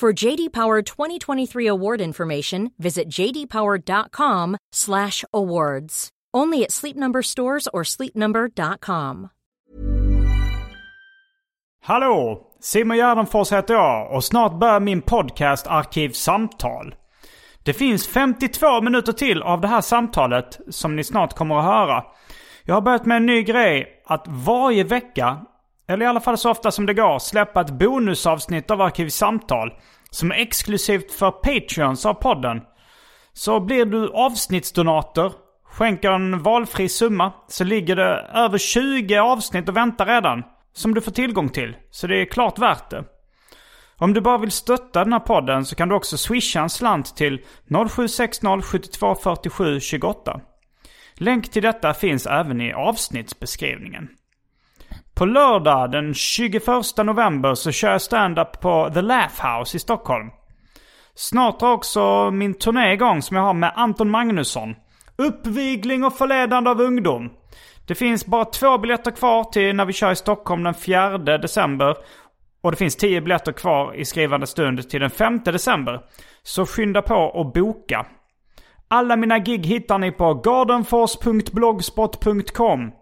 For JD Power 2023 award information, visit jdpower.com/awards. Only at Sleep Number stores or sleepnumber.com. Hallå! Simon Gärdenfors heter jag och snart börjar min podcast Arkivsamtal. Det finns 52 minuter till av det här samtalet som ni snart kommer att höra. Jag har börjat med en ny grej att varje vecka, eller i alla fall så ofta som det går, släppa ett bonusavsnitt av Arkivsamtal som är exklusivt för Patreons av podden. Så blir du avsnittsdonator, skänker en valfri summa, så ligger det över 20 avsnitt och väntar redan. Som du får tillgång till. Så det är klart värt det. Om du bara vill stötta den här podden så kan du också swisha en slant till 0760 72 47 28. Länk till detta finns även i avsnittsbeskrivningen. På lördag den 21 november så kör jag stand-up på The Laugh House i Stockholm. Snart drar också min turné igång som jag har med Anton Magnusson. Uppvigling och förledande av ungdom. Det finns bara två biljetter kvar till när vi kör i Stockholm den 4 december. Och det finns 10 biljetter kvar i skrivande stund till den 5 december. Så skynda på och boka. Alla mina gig hittar ni på gardenfors.blogspot.com.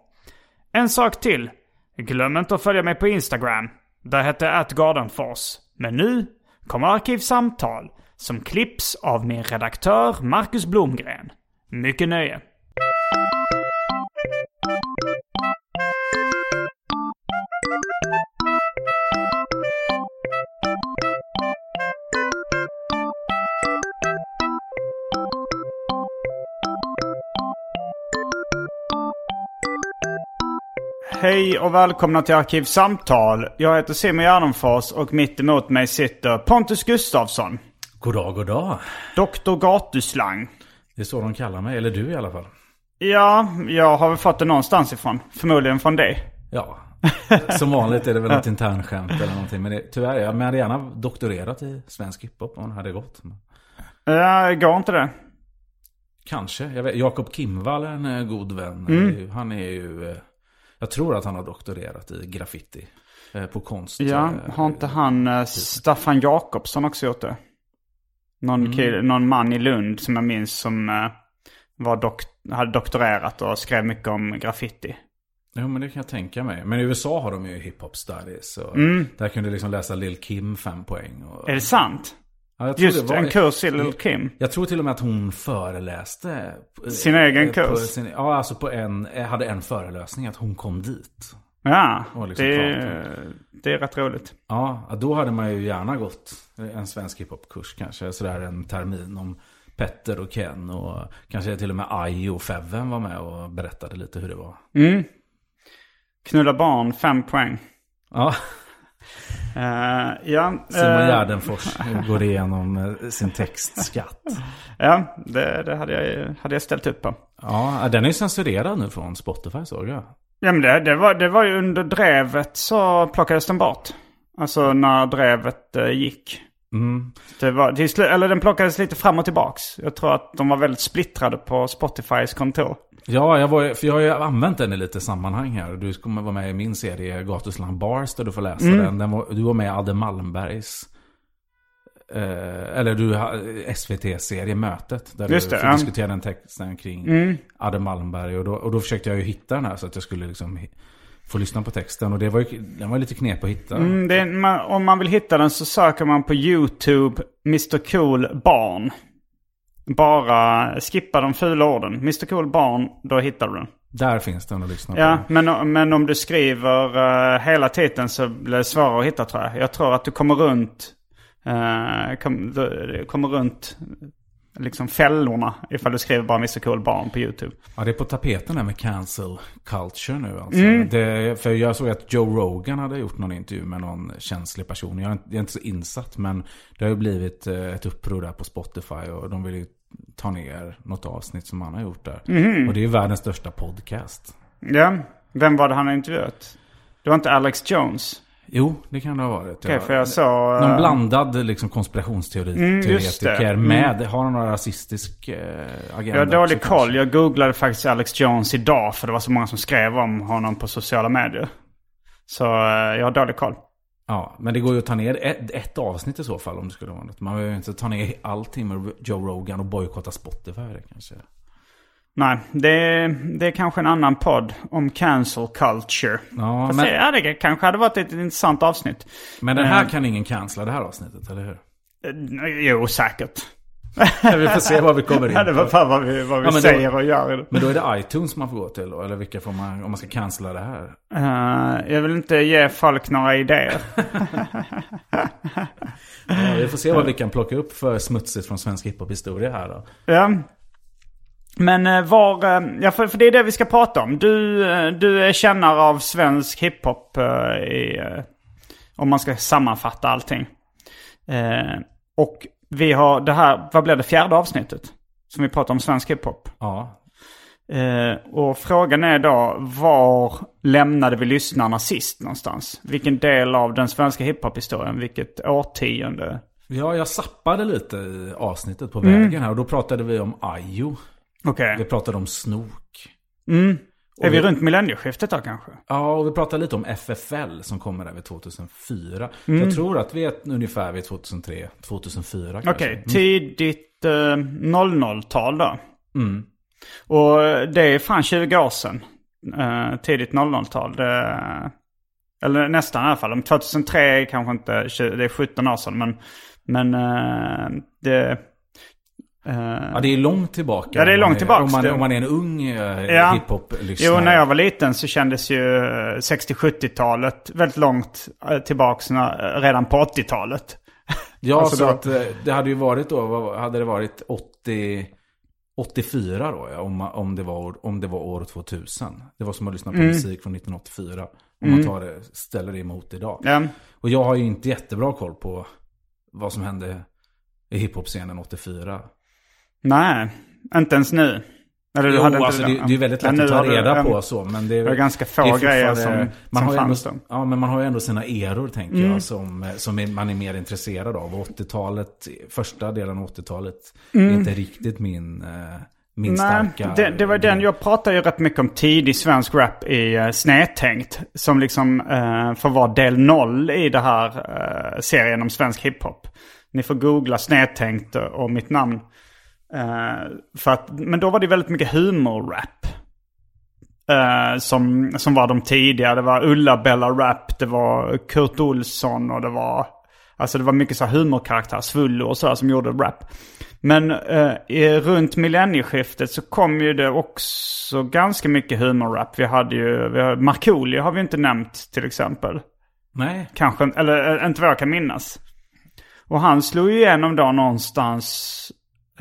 En sak till. Glöm inte att följa mig på Instagram. Där heter jag atgardenfors. Men nu kommer Arkivsamtal som klipps av min redaktör Marcus Blomgren. Mycket nöje. Hej och välkomna till Arkivsamtal. Jag heter Simon Gärdenfors och mitt emot mig sitter Pontus Gustafsson. God dag, god dag. Doktor Gatuslang. Det är så de kallar mig, eller du i alla fall. Ja, jag har väl fått det någonstans ifrån. Förmodligen från dig. Ja, som vanligt är det väl något internskämt eller någonting. Men det, tyvärr, jag hade gärna doktorerat i svensk hiphop om det hade gått. Ja, går inte det? Kanske. Jag vet, Jakob Kimvall är en eh, god vän. Mm. Han är ju... Jag tror att han har doktorerat i graffiti. eh, På konst. Ja, eh, har inte han eh, Staffan Jakobsson också gjort det? Någon, Mm. kille, någon man i Lund som jag minns som var dok- hade doktorerat och skrev mycket om graffiti. Jo men det kan jag tänka mig. Men i USA har de ju hiphop studies. Så Där kan du liksom läsa Lil Kim fem poäng. Och... Mm. Är det sant? Ja, Just en kurs i Lil Kim. Jag tror till och med att hon föreläste. eh, Sin egen på kurs? Sin, ja, alltså på en, eh, hade en föreläsning att hon kom dit. Ja, liksom det, det är rätt roligt. Ja, då hade man ju gärna gått en svensk hiphopkurs kanske. Sådär en termin om Petter och Ken och kanske till och med Aj och Feven var med och berättade lite hur det var. Knulla barn, fem poäng. Ja, Eh, ja, Simon eh, Gärdenfors går igenom eh, sin textskatt. ja det, det hade, jag, hade jag ställt upp på. Ja, den är ju censurerad nu från Spotify såg jag. Ja men det, det, var, det var ju under drevet så plockades den bort. Alltså när drevet gick. Mm. Det var, till eller den plockades lite fram och tillbaks. Jag tror att de var väldigt splittrade på Spotifys kontor. Ja, jag, var, för jag har ju använt den i lite sammanhang här. Du kommer vara med i min serie Gatuslang Bars där du får läsa Mm. den. den var, du var med i Adde Malmbergs eh, eller du SVT-serie Mötet. Där Just du det, får ja. diskutera den texten kring Adde Malmberg. Och då, och då försökte jag ju hitta den här så att jag skulle liksom få lyssna på texten. Och det var ju, den var lite knep att hitta. Mm, är, man, om man vill hitta den så söker man på YouTube Mr Cool Barn. Bara skippa de fula orden. Mr Cool Barn, då hittar du den. Där finns den att lyssna Ja, på. men, men om du skriver eh, hela titeln så blir det svårare att hitta tror jag. Jag tror att du kommer runt, uh, kom, du, kommer runt liksom fällorna ifall du skriver bara Mr Cool Barn på YouTube. Ja, det är på tapeten här med cancel culture nu alltså. Mm. Det, för jag såg att Joe Rogan hade gjort någon intervju med någon känslig person. Jag är, inte- jag är inte så insatt, men det har ju blivit eh, ett uppror där på Spotify. Och de vill ju ta ner något avsnitt som han har gjort där. Mhm. Och det är ju världens största podcast. Ja, vem var det han har intervjuat? Det var inte Alex Jones? Jo, det kan det ha varit. Okej, för jag såg... Någon eh, blandad liksom, konspirationsteoretiker Mm. Mm. med, har han någon rasistisk eh, agenda? Jag har dålig koll. kanske? Jag googlade faktiskt Alex Jones idag för det var så många som skrev om honom på sociala medier. Så eh, jag har dålig koll. Ja, men det går ju att ta ner ett, ett avsnitt i så fall om det skulle vara något. Man behöver ju inte ta ner allting med Joe Rogan och bojkotta Spotify kanske. Nej, det är, det är kanske en annan podd om cancel culture. Ja, Fast men- det, det kanske hade varit ett intressant avsnitt. Men den här Eh, kan ingen cancella det här avsnittet, eller hur? eh, Jo, säkert. Vi får se vad vi kommer in Ja, det var på. fan vad vi, vad vi Ja, men då- säger och gör. Men då är det iTunes man får gå till då? Eller vilka får man, om man ska cancella det här? Eh, jag vill inte ge folk några idéer. Ja, vi får se vad vi kan plocka upp för smutsigt från svensk hiphop-historia här då. Ja. Men eh, var, eh, ja för, för det är det vi ska prata om. Du, eh, du är kännare av svensk hiphop i, om man ska sammanfatta allting. Eh, och vi har det här, vad blir det, fjärde avsnittet? Som vi pratar om svensk hiphop. Ja. Eh, och frågan är då, var lämnade vi lyssnarna sist någonstans? Vilken del av den svenska hiphop-historien? Vilket årtionde? Ja, jag sappade lite i avsnittet på Mm. vägen här. Och då pratade vi om Ayo. Okej. Vi pratade om Snok. Mm. Är vi vi- runt millennieskiftet då kanske? Ja, och vi pratade lite om FFL som kommer där vid 2004. Mm. Jag tror att vi är ungefär vid 2003, 2004 kanske. Okej, tidigt eh, 00-tal då. Mm. Och det är fan 20 år sedan. Eh, tidigt 00-tal. Det, eller nästan i alla fall. Om 2003 är kanske inte, 20, det är 17 år sedan. Men, men eh, det... eh, Ja, det är långt tillbaka. Ja, det är om man långt tillbaks. Om man, om man är en ung eh, Ja. hiphop-lyssnare. Jo, när jag var liten så kändes ju eh, 60-70-talet väldigt långt eh, tillbaks när, eh, redan på 80-talet. Ja, Alltså så då- att det hade ju varit då, hade det varit 80, 84 då, ja, om, om, det var, om det var år 2000. Det var som att lyssna på Mm. musik från 1984. Om man tar det, ställer det emot idag. Ja. Och jag har ju inte jättebra koll på vad som hände i hiphop-scenen 84. Nej, inte ens nu. Eller du Jo, hade alltså det, det är väldigt lätt att ta reda ja, på så. Men det är, det är ganska få grejer som- man som har ju ändå, fanns då. Ja, men man har ju ändå sina eror tänker Mm. jag. Som, som är, man är mer intresserad av. Och 80-talet, första delen av 80-talet, Mm. är inte riktigt min, eh, min Nej, starka... det, det var den jag pratade ju rätt mycket om tidig svensk rap i uh, Snedtänkt. Som liksom uh, får vara del noll i det här eh, serien om svensk hiphop. Ni får googla Snedtänkt och mitt namn. Eh, för att, men då var det väldigt mycket humorrap. Eh, som, som var de tidiga. Det var Ulla-Bella Rap, det var Kurt Olsson och det var... Alltså det var mycket så här humorkaraktär, Svullo och sådär som gjorde rap. Men eh, i, runt millennieskiftet så kom ju det också ganska mycket humorrap. Vi hade ju, vi har, Markoolio har vi inte nämnt till exempel. Nej, Kanske, eller inte vad jag kan minnas. Och han slog ju igenom då någonstans,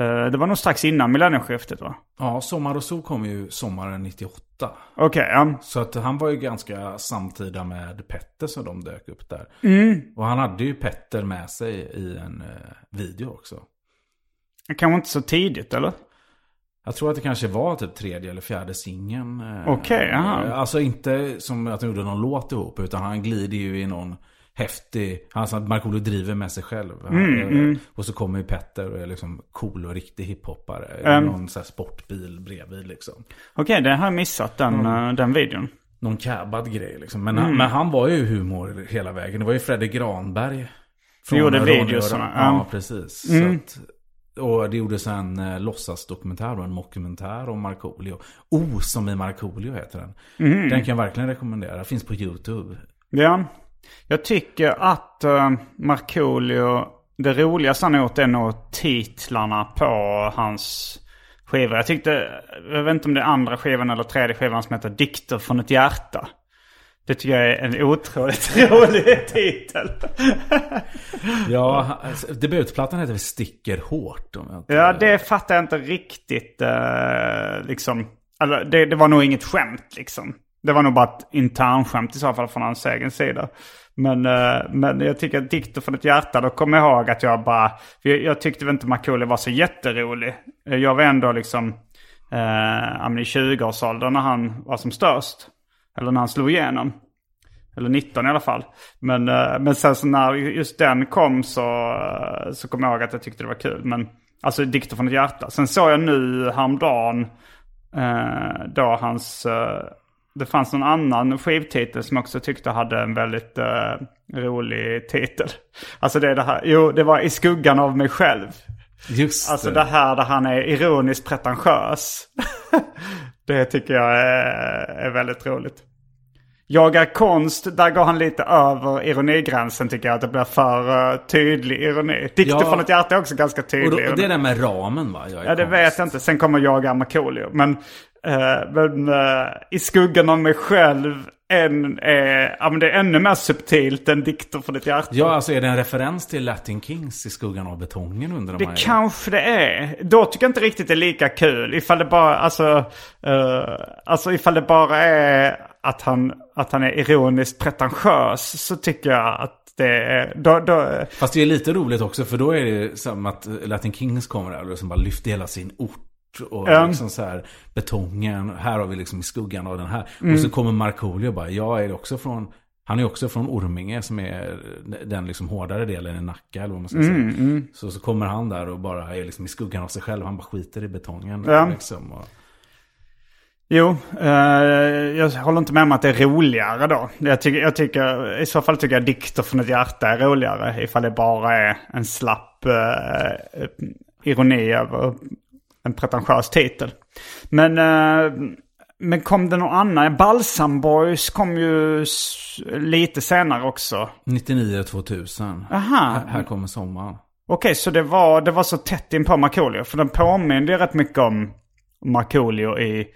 det var nog strax innan millennieskiftet va? ja, Sommar och Sol kom ju sommaren 98. Okej, ja. Så att han var ju ganska samtida med Petter så de dök upp där. Mm. Och han hade ju Petter med sig i en eh, video också. Kanske inte så tidigt eller? Jag tror att det kanske var typ tredje eller fjärde singeln. eh, Okej, aha. eh, Alltså inte som att de gjorde någon låt ihop, utan han glider ju i någon häftig... Han att Markoolio driver med sig själv. Mm, Eh, mm. Och så kommer ju Petter och är liksom cool och riktig hiphoppare. Mm. Någon sån här sportbil bredvid liksom. Okej, det har jag missat den, eh, den videon. Någon cabbad grej liksom. Men, Mm. han, men han var ju humor hela vägen. Det var ju Fredrik Granberg. gjorde Ronny och- videosarna, Ja, ja. precis. Mm. Att, Och det gjordes en eh, låtsasdokumentär en mockumentär om Markoolio. Oh, som i Markoolio heter den. Mm. Den kan jag verkligen rekommendera. Finns på YouTube. Ja. Jag tycker att uh, Markoolio, det roligaste han har gjort är nog titlarna på hans skivor. Jag tyckte, jag vet inte om det är andra skivan eller tredje skivan som heter Dikter från ett hjärta. Det tycker jag är en otroligt rolig titel. Ja, alltså, debutplattan heter Sticker hårt. Om jag inte... Ja, det fattar jag inte riktigt. Uh, liksom. Alltså, det, det var nog inget skämt liksom. Det var nog bara ett internskämt i så fall från hans egen sida. Men, eh, men jag tycker att Dikter från ett hjärta, då kommer jag ihåg att jag bara... Jag, jag tyckte väl inte Markoolio var så jätterolig. Eh, jag var ändå liksom eh, i 20-årsåldern när han var som störst. Eller när han slog igenom. Eller 19 i alla fall. Men, eh, men sen så när just den kom så, eh, så kom jag ihåg att jag tyckte det var kul. Men alltså Dikter från ett hjärta. Sen såg jag nu häromdagen eh, då hans det fanns någon annan skivtitel som jag också tyckte hade en väldigt rolig titel. Alltså det är det här. Jo, det var I skuggan av mig själv. Just Alltså det här där han är ironiskt pretentiös. det tycker jag är, är väldigt roligt. Jag är konst, där går han lite över ironigränsen tycker jag. Att det blir för uh, tydlig ironi. Dikter Ja. från ett hjärta är också ganska Och, tydlig då, och ironi. det där med ramen va? Är Ja det konst. vet jag inte. Sen kommer jag är Markoolio. Men, men eh, i skuggan av mig själv en, är, ja, men det är ännu mer subtilt än dikter från ett hjärta. Ja, alltså är det en referens till Latin Kings i skuggan av betongen under de Det här? kanske det är. Då tycker jag inte riktigt det är lika kul. Ifall det bara, alltså, eh, alltså ifall det bara är att han, att han är ironiskt pretentiös så tycker jag att det är, då, då, Fast det är lite roligt också för då är det som att Latin Kings kommer där och liksom bara lyfter hela sin ort. Och liksom så här betongen, här har vi liksom i skuggan av den här. Mm. Och så kommer Markoolio bara, jag är också från, han är också från Orminge som är den liksom hårdare delen i Nacka eller vad man ska Mm, säga. Så, så kommer han där och bara är liksom i skuggan av sig själv, han bara skiter i betongen. Ja. Liksom, och, Jo, eh, jag håller inte med om att det är roligare då. Jag tycker, jag tycker, I så fall tycker jag dikter från ett hjärta är roligare. Ifall det bara är en slapp eh, ironi över en pretentiös titel. Men, eh, men kom det någon annan? Balsam Boys kom ju lite senare också. 99-2000. Aha. Här, här kommer sommaren. Okej, så det var, det var så tätt in på Markoolio. För den påminner ju rätt mycket om Markoolio i...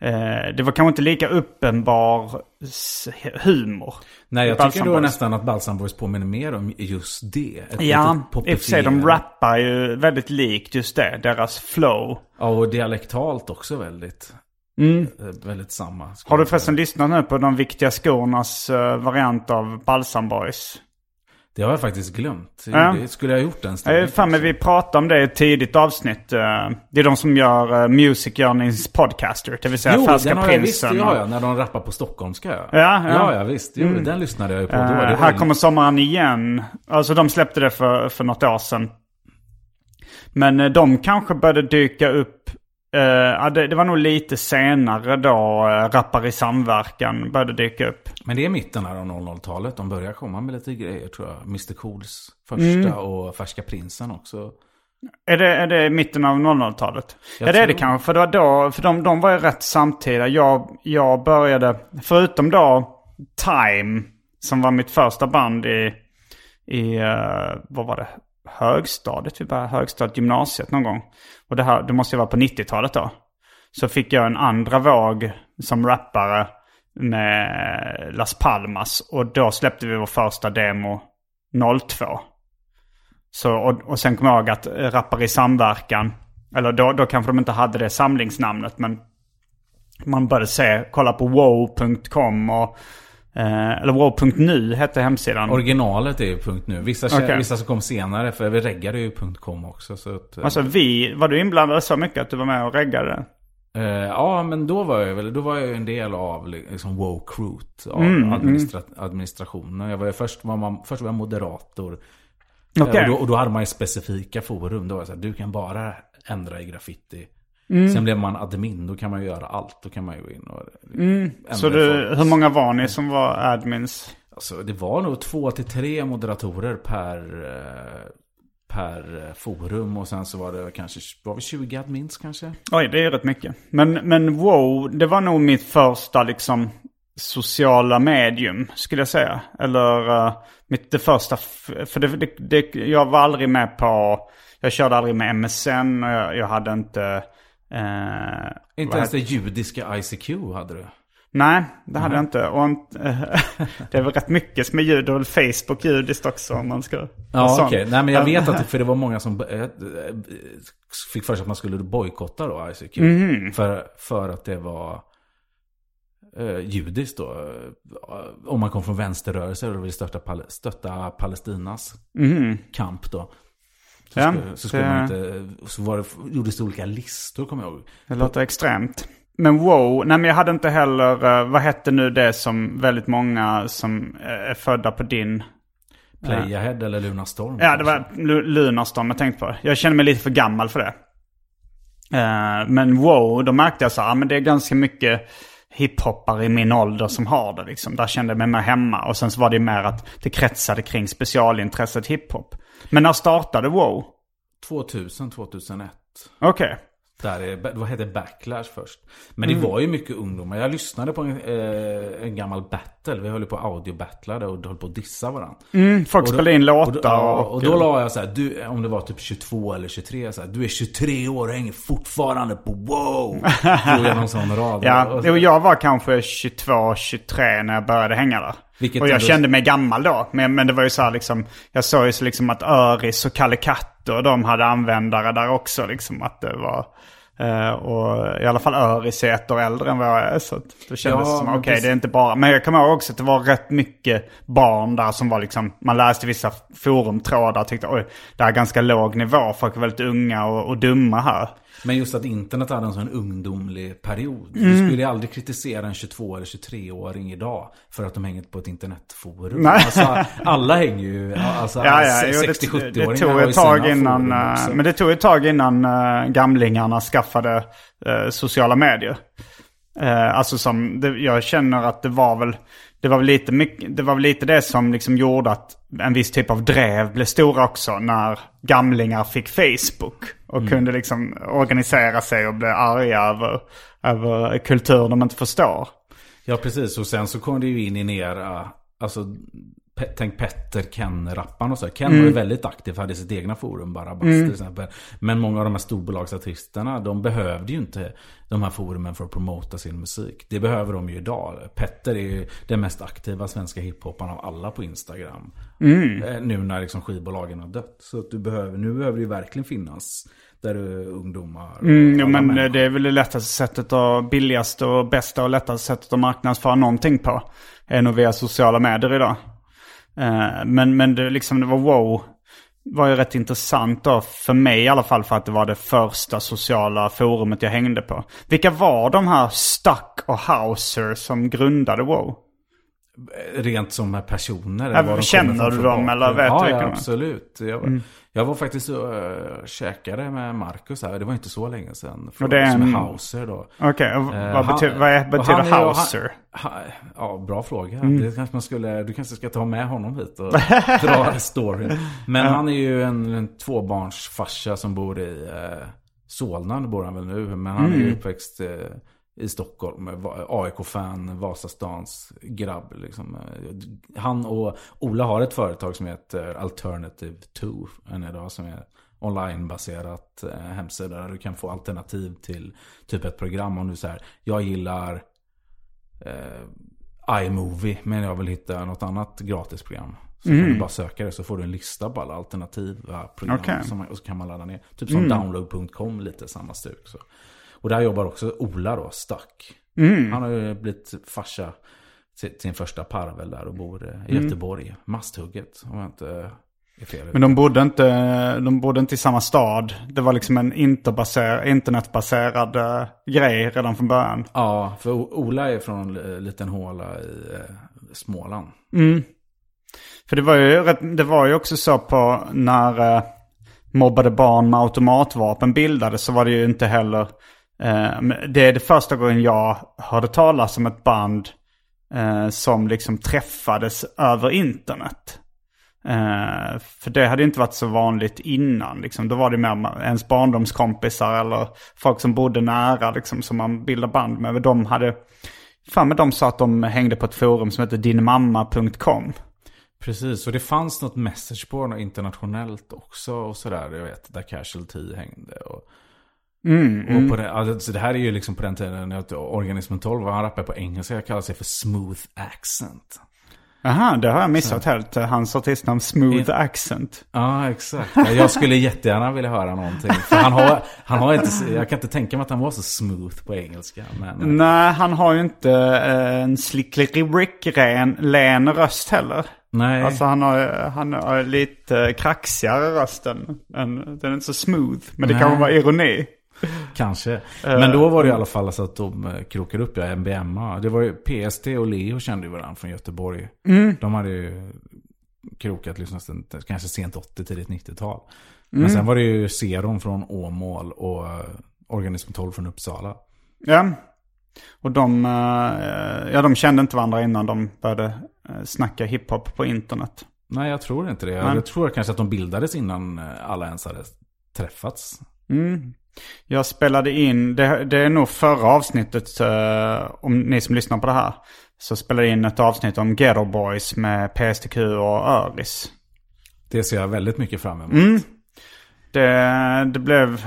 Eh, det var kanske inte lika uppenbar humor. Nej, jag tycker då nästan att Balsam Boys påminner mer om just det. Ett Ja, i och för sig de rappar ju väldigt likt just det. Deras flow. Ja, och dialektalt också väldigt. Mm. eh, Väldigt samma. Har du förresten lyssnat nu på de viktiga skornas eh, variant av Balsam Boys? Det har jag faktiskt glömt. Ja. Det skulle jag ha gjort en stund. fan med vi pratade om det i ett tidigt avsnitt. eh, Det är de som gör uh, Music Journeys Podcaster. Det vill säga Jo, Färska den har Prinsen. ja, ja, när de rappar på stockholmska. Ja, ja. ja, ja visst. Jo, Den lyssnade jag ju på. Eh, var här kommer sommaren igen. Alltså de släppte det för, för något år sedan. Men eh, de kanske började dyka upp. Ja, det, det var nog lite senare då uh, Rappar i samverkan började dyka upp. Men det är mitten här av 00-talet. De börjar komma med lite grejer tror jag. Mr Cools första Mm. och Färska Prinsen också. Är det, är det mitten av 00-talet? Jag Ja det är det kanske. För det var då, för de, de var ju rätt samtida. Jag, jag började, förutom då Time, som var mitt första band i, i eh, vad var det? Högstadiet, typ, äh, vi började högstadiet, gymnasiet någon gång. Och det här, det måste ju vara på 90-talet då. Så fick jag en andra våg som rappare med Las Palmas. Och då släppte vi vår första demo 02. Så, och, och sen kommer jag ihåg att Rappar i samverkan, eller då, då kanske de inte hade det samlingsnamnet men man började se, kolla på wow.com och eh, eller wow.nu hette hemsidan. Originalet är ju .nu. Vissa, Okej. vissa som kom senare, för vi reggade ju .com också. Så att, eh, alltså vi, var du inblandad så mycket att du var med och reggade? Eh, ja, men då var jag väl, då var jag en del av liksom wow crewt av Mm, administra- administrationen. Jag var först, var man, först var jag moderator. Eh, Och, då, och då hade man ju specifika forum. Då var det så här, du kan bara ändra i graffiti. Mm. Sen blev man admin, då kan man ju göra allt. Då kan man ju gå in och ändra Mm. Så du, hur många var ni som var admins? Alltså, det var nog två till tre moderatorer per, eh, per eh, forum. Och sen så var det kanske, var vi 20 admins kanske? Oj, det är rätt mycket. Men, men wow, det var nog mitt första liksom sociala medium skulle jag säga. Eller uh, mitt, det första, för det, det, det, jag var aldrig med på, jag körde aldrig med MSN och jag, jag hade inte... Uh, inte ens det judiska ICQ hade du? Nej, det hade jag inte. Och det är väl rätt mycket som är ljud och Facebook judiskt också om man ska... Ja, okej. Okay. Nej, men jag vet att för det var många som äh, fick för sig att man skulle bojkotta då ICQ. Mm. För, för att det var eh, judiskt då. Om man kom från vänsterrörelser och ville stötta, stötta Palestinas mm. kamp då. Så, ja, skulle, så, skulle det... man inte, så var det, gjordes det olika listor kommer jag ihåg. Det låter extremt. Men wow, nej men jag hade inte heller, uh, vad hette nu det som väldigt många som uh, är födda på din... Playahead uh, eller Lunarstorm? Ja, det var Lunarstorm jag tänkte på. Jag känner mig lite för gammal för det. Men wow, då märkte jag så här, men det är ganska mycket hiphoppare i min ålder som har det liksom. Där kände jag mig mer hemma. Och sen så var det mer att det kretsade kring specialintresset hiphop. Men när startade wow? 2000, 2001. Okej. Okay. Där är, vad hette Backlash först. Men det mm. var ju mycket ungdomar. Jag lyssnade på en, eh, en gammal battle. Vi höll på audio-battlade och höll på att dissa varandra. Mm, folk spelade in låtar. Och, och, och, då la jag så här, du, om det var typ 22 eller 23. Så här, du är 23 år och hänger fortfarande på wow. Drog jag någon sån rad. ja, och, och jag var kanske 22, 23 när jag började hänga där. Vilket och jag ändå... kände mig gammal då. Men, men det var ju så här liksom, jag såg ju så liksom att Öris och Kalle Katt och de hade användare där också. Liksom att det var... Uh, och i alla fall Öris är ett år äldre än vad jag är. Så det kändes ja, som, okej okay, det är inte bara. Men jag kommer ihåg också att det var rätt mycket barn där som var liksom, man läste vissa forumtrådar och tyckte oj, det här är ganska låg nivå. Folk är väldigt unga och, och dumma här. Men just att internet hade en sån ungdomlig period. Mm. Du skulle aldrig kritisera en 22 eller 23-åring idag för att de hänger på ett internetforum. Nej. Alltså, alla hänger ju, alltså ja, ja, 60-70-åringar det, tog ett tag innan, eh, Men det tog ett tag innan uh, gamlingarna skaffade uh, sociala medier. Uh, alltså som, det, jag känner att det var väl, det var väl lite, mycket, det, var väl lite det som liksom gjorde att en viss typ av drev blev stora också när gamlingar fick Facebook. Och mm. kunde liksom organisera sig och bli arga över, över kultur de inte förstår. Ja, precis. Och sen så kom det ju in i ner, alltså Tänk Petter Ken-rapparen och så. Ken mm. var ju mm. väldigt aktiv, hade sitt egna forum, Barabbas mm. till exempel. Men många av de här storbolagsartisterna, de behövde ju inte de här forumen för att promota sin musik. Det behöver de ju idag. Petter är ju den mest aktiva svenska hiphopparen av alla på Instagram. Mm. Eh, nu när liksom skivbolagen har dött. Så att du behöver, nu behöver det ju verkligen finnas där du ungdomar. Mm, jo, men människor. det är väl det lättaste sättet och billigaste och bästa och lättaste sättet att marknadsföra någonting på. Är nog via sociala medier idag. Uh, men, men det, liksom, det var wow. var ju rätt intressant då. För mig i alla fall för att det var det första sociala forumet jag hängde på. Vilka var de här Stuck och Hauser som grundade wow? Rent som personer? Ja, känner du dem eller vet ja, du Ja, absolut. Jag, mm. Jag var faktiskt och uh, käkade med Marcus här. Det var inte så länge sedan. och det är en... Hauser då. Okej, okay, uh, vad, betyder, han, vad betyder Hauser? Han, ja, bra fråga. Mm. Det kanske man skulle, du kanske ska ta med honom hit och dra storyn. Men han är ju en, en tvåbarnsfarsa som bor i uh, Solna, bor han väl nu. Men han mm. är ju uppväxt uh, i Stockholm. AIK-fan, Vasastans grabb. Liksom. Han och Ola har ett företag som heter Alternative 2. En idag som är onlinebaserat eh, hemsida där du kan få alternativ till typ ett program. Om du säger jag gillar eh, iMovie men jag vill hitta något annat gratisprogram. Så mm. kan du bara söka det så får du en lista på alla alternativa program. Okay. Som, och så kan man ladda ner. Typ som mm. download.com, lite samma stuk. Så. Och där jobbar också Ola då, Stack. Mm. Han har ju blivit farsa till sin första parvel där och bor i mm. Göteborg. Masthugget, om jag inte är fel. Men de bodde, inte, de bodde inte i samma stad. Det var liksom en internetbaserad uh, grej redan från början. Ja, för Ola är från en liten håla i uh, Småland. Mm. För det var, ju, det var ju också så på när mobbade barn med automatvapen bildades så var det ju inte heller Eh, Eh, det är det första gången jag hörde talas om ett band eh, som liksom träffades över internet. Eh, för det hade inte varit så vanligt innan. Liksom. Då var det mer ens barndomskompisar eller folk som bodde nära liksom, som man bildade band med. De hade, fan med de sa att de hängde på ett forum som heter dinmamma.com. Precis, och det fanns något messageboard internationellt också och sådär. Jag vet, där Casualty hängde. Och, och på det, alltså det här är ju liksom på den tiden när Organism 12 han rappade på engelska, kallar sig för Smooth Accent. Aha, det har jag missat helt. Hans artistnamn Smooth Accent. Ja, exakt. Ja, Jag skulle jättegärna vilja höra någonting. För han har, han har inte, jag kan inte tänka mig att han var så smooth på engelska. Men, Nej, han har ju inte eh, en len röst heller. nej. Alltså han har, han har lite kraxigare röst än, än, den är inte så smooth. Men det Nej. kanske var ironi. Kanske. Men då var det i alla fall så att de eh, krokade upp, ja, MBMA. Det var ju PST och Leo kände ju varandra från Göteborg. De hade ju krokat liksom nästan, kanske sent 80, tidigt 90-tal. Men sen var det ju Seron från Åmål och eh, Organism 12 från Uppsala. Ja. Och de, eh, ja, de kände inte varandra innan de började eh, snacka hiphop på internet. Nej, jag tror inte det. Nej. Jag tror kanske att de bildades innan eh, alla ens hade träffats. Jag spelade in, det, det är nog förra avsnittet, eh, om ni som lyssnar på det här. Så spelade jag in ett avsnitt om Ghetto Boys med PSTQ och Öris. Det ser jag väldigt mycket fram emot. Det, det blev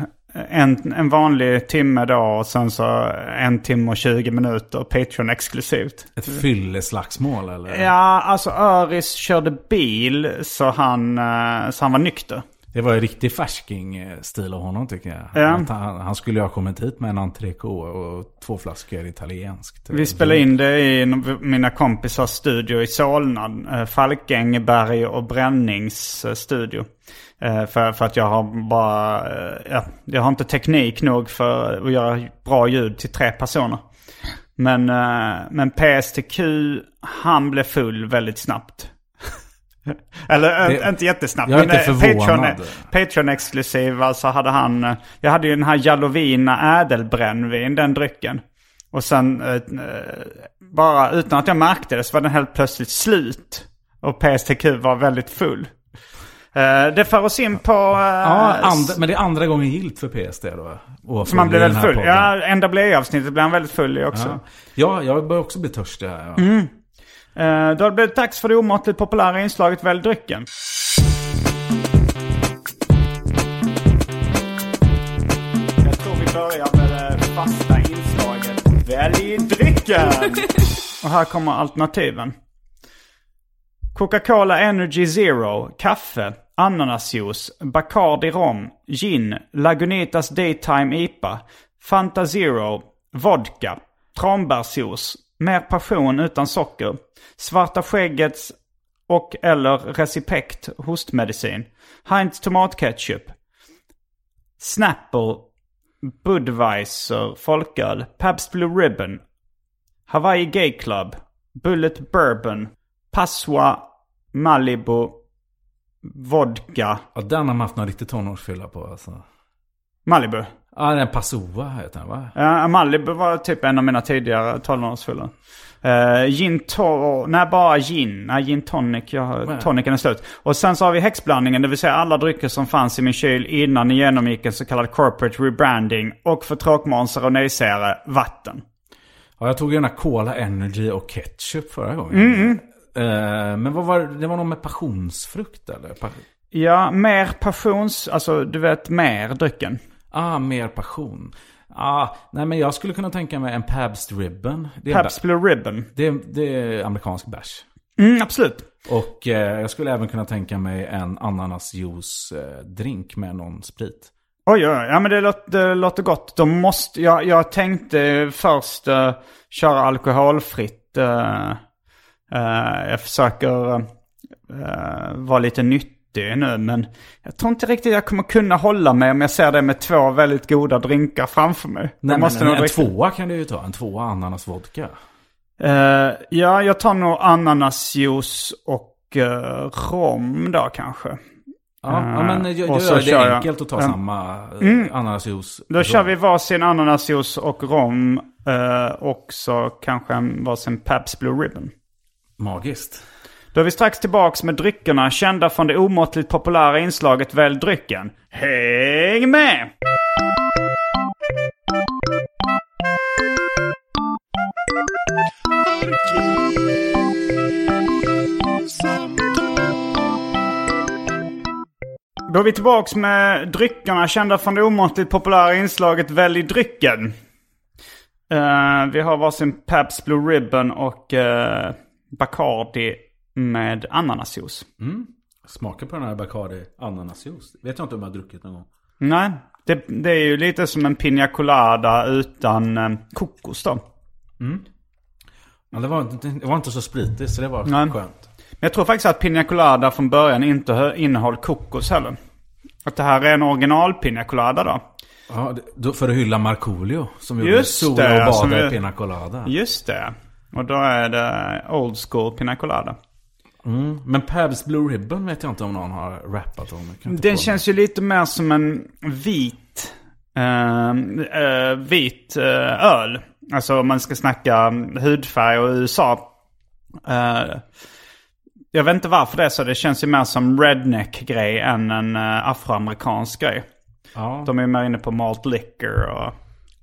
en, en vanlig timme då och sen så en timme och 20 minuter Patreon-exklusivt. Ett fylleslagsmål eller? Ja, alltså Öris körde bil så han, eh, så han var nykter. Det var ju riktig färsking-stil av honom tycker jag. Ja. Han, han skulle ju ha kommit hit med en entrecôte och två flaskor italienskt. Vi spelade in det i mina kompisars studio i Solna. eh, Falkenberg och Brännings eh, studio. Eh, För, för att jag har bara, eh, ja, jag har inte teknik nog för att göra bra ljud till tre personer. Men, eh, men PSTQ, han blev full väldigt snabbt. Eller eh, Det- inte jättesnabbt. jag är inte eh, förvånad. Patreon-exklusiv, alltså hade han... eh, Jag hade ju den här Jalovina ädelbrännvin, den drycken. Och sen, eh, eh, bara utan att jag märkte det, så var den helt plötsligt slut. Och PSTQ var väldigt full. Eh, det för oss in på... eh, Ja, andra, men det är andra gången gilt för PST då? Så man den väldigt full. podden. Ja, NWA-avsnittet blev han väldigt full i också. Ja. ja, jag börjar också bli törstig här. Ja. Mm. Eh, då har det blivit dags för det omåttligt populära inslaget Välj drycken. Jag tror vi börjar med det fasta inslaget Välj drycken! Och här kommer alternativen. Coca-Cola Energy Zero, kaffe, ananasjuice, Bacardi rom, gin, Lagunitas Daytime IPA, Fanta Zero, vodka, tranbärsjuice, mer passion utan socker, Svarta skäggets och eller Recipect hostmedicin, Heinz tomatketchup, Snapple, Budweiser folköl, Pabst Blue Ribbon, Hawaii Gay Club, Bullet Bourbon, Passoa, Malibu, Vodka, Ja, den har man haft någon riktig tonårsfylla på alltså. Malibu. Ja, den Passoa heter den va? Ja, Malibu var typ en av mina tidigare 12-årsfyllor. Uh, gin to... Nej, bara gin. Nej, gin tonic. Jag, tonicen är slut. Och sen så har vi häxblandningen, det vill säga alla drycker som fanns i min kyl innan ni genomgick en så kallad corporate rebranding. Och för tråkmånsar och nejsägare, vatten. Ja, jag tog ju den här Cola Energy och ketchup förra gången. Mm, Eh, men vad var det? Det var någon med passionsfrukt eller? Ja, mer passions... Alltså, du vet, mer drycken. Ah, mer passion. Ah, nej men jag skulle kunna tänka mig en Pabst Ribbon. Det Pabst Blue Ribbon. det, är- det är amerikansk bärs. Mm, absolut. Och eh, jag skulle även kunna tänka mig en ananasjuice-drink med någon sprit. Oj, oj, oj. Ja, men det låter, det låter gott. De måste, jag, jag tänkte först uh, köra alkoholfritt. eh, eh, jag försöker eh, vara lite nyttig nu, men jag tror inte riktigt jag kommer kunna hålla mig om jag ser det med två väldigt goda drinkar framför mig. Jag Nej, måste men en, nog en dricka- tvåa kan du ju ta. En tvåa ananasvodka. Eh, ja, jag tar nog ananasjuice och uh, rom då kanske. Ja, ja men Eh, jag, och jag så gör det jag- enkelt att ta Ja. samma eh, ananasjuice. Då kör vi varsin ananasjuice och rom. och så kanske en varsin Pabst Blue Ribbon. Magiskt. Då är vi strax tillbaks med dryckerna kända från det omåttligt populära inslaget Välj drycken. Häng med! Då är vi tillbaks med dryckerna kända från det omåttligt populära inslaget Välj drycken. Uh, vi har varsin Pabst Blue Ribbon och uh, Bacardi med ananasjuice. Smaka på den här Bacardi ananasjuice. Vet jag inte om jag har druckit någon gång. Nej, det, det är ju lite som en piña colada utan eh, kokos då. Men det var, inte, det var inte så spritigt så det var Nej. skönt. Men jag tror faktiskt att piña colada från början inte hö- innehöll kokos heller. Att det här är en original piña colada då. Ja, då, för att hylla Markoolio som gjorde det, och bada i Pina Colada. Just det. Och då är det old school piña colada. Mm. Men Pabs Blue Ribbon vet jag inte om någon har rappat om. Den känns ju lite mer som en vit, eh, eh, vit eh, öl. Alltså om man ska snacka hudfärg och USA. Eh, jag vet inte varför det är så. Det känns ju mer som redneck-grej än en uh, afroamerikansk grej. Ja. De är ju mer inne på malt liquor och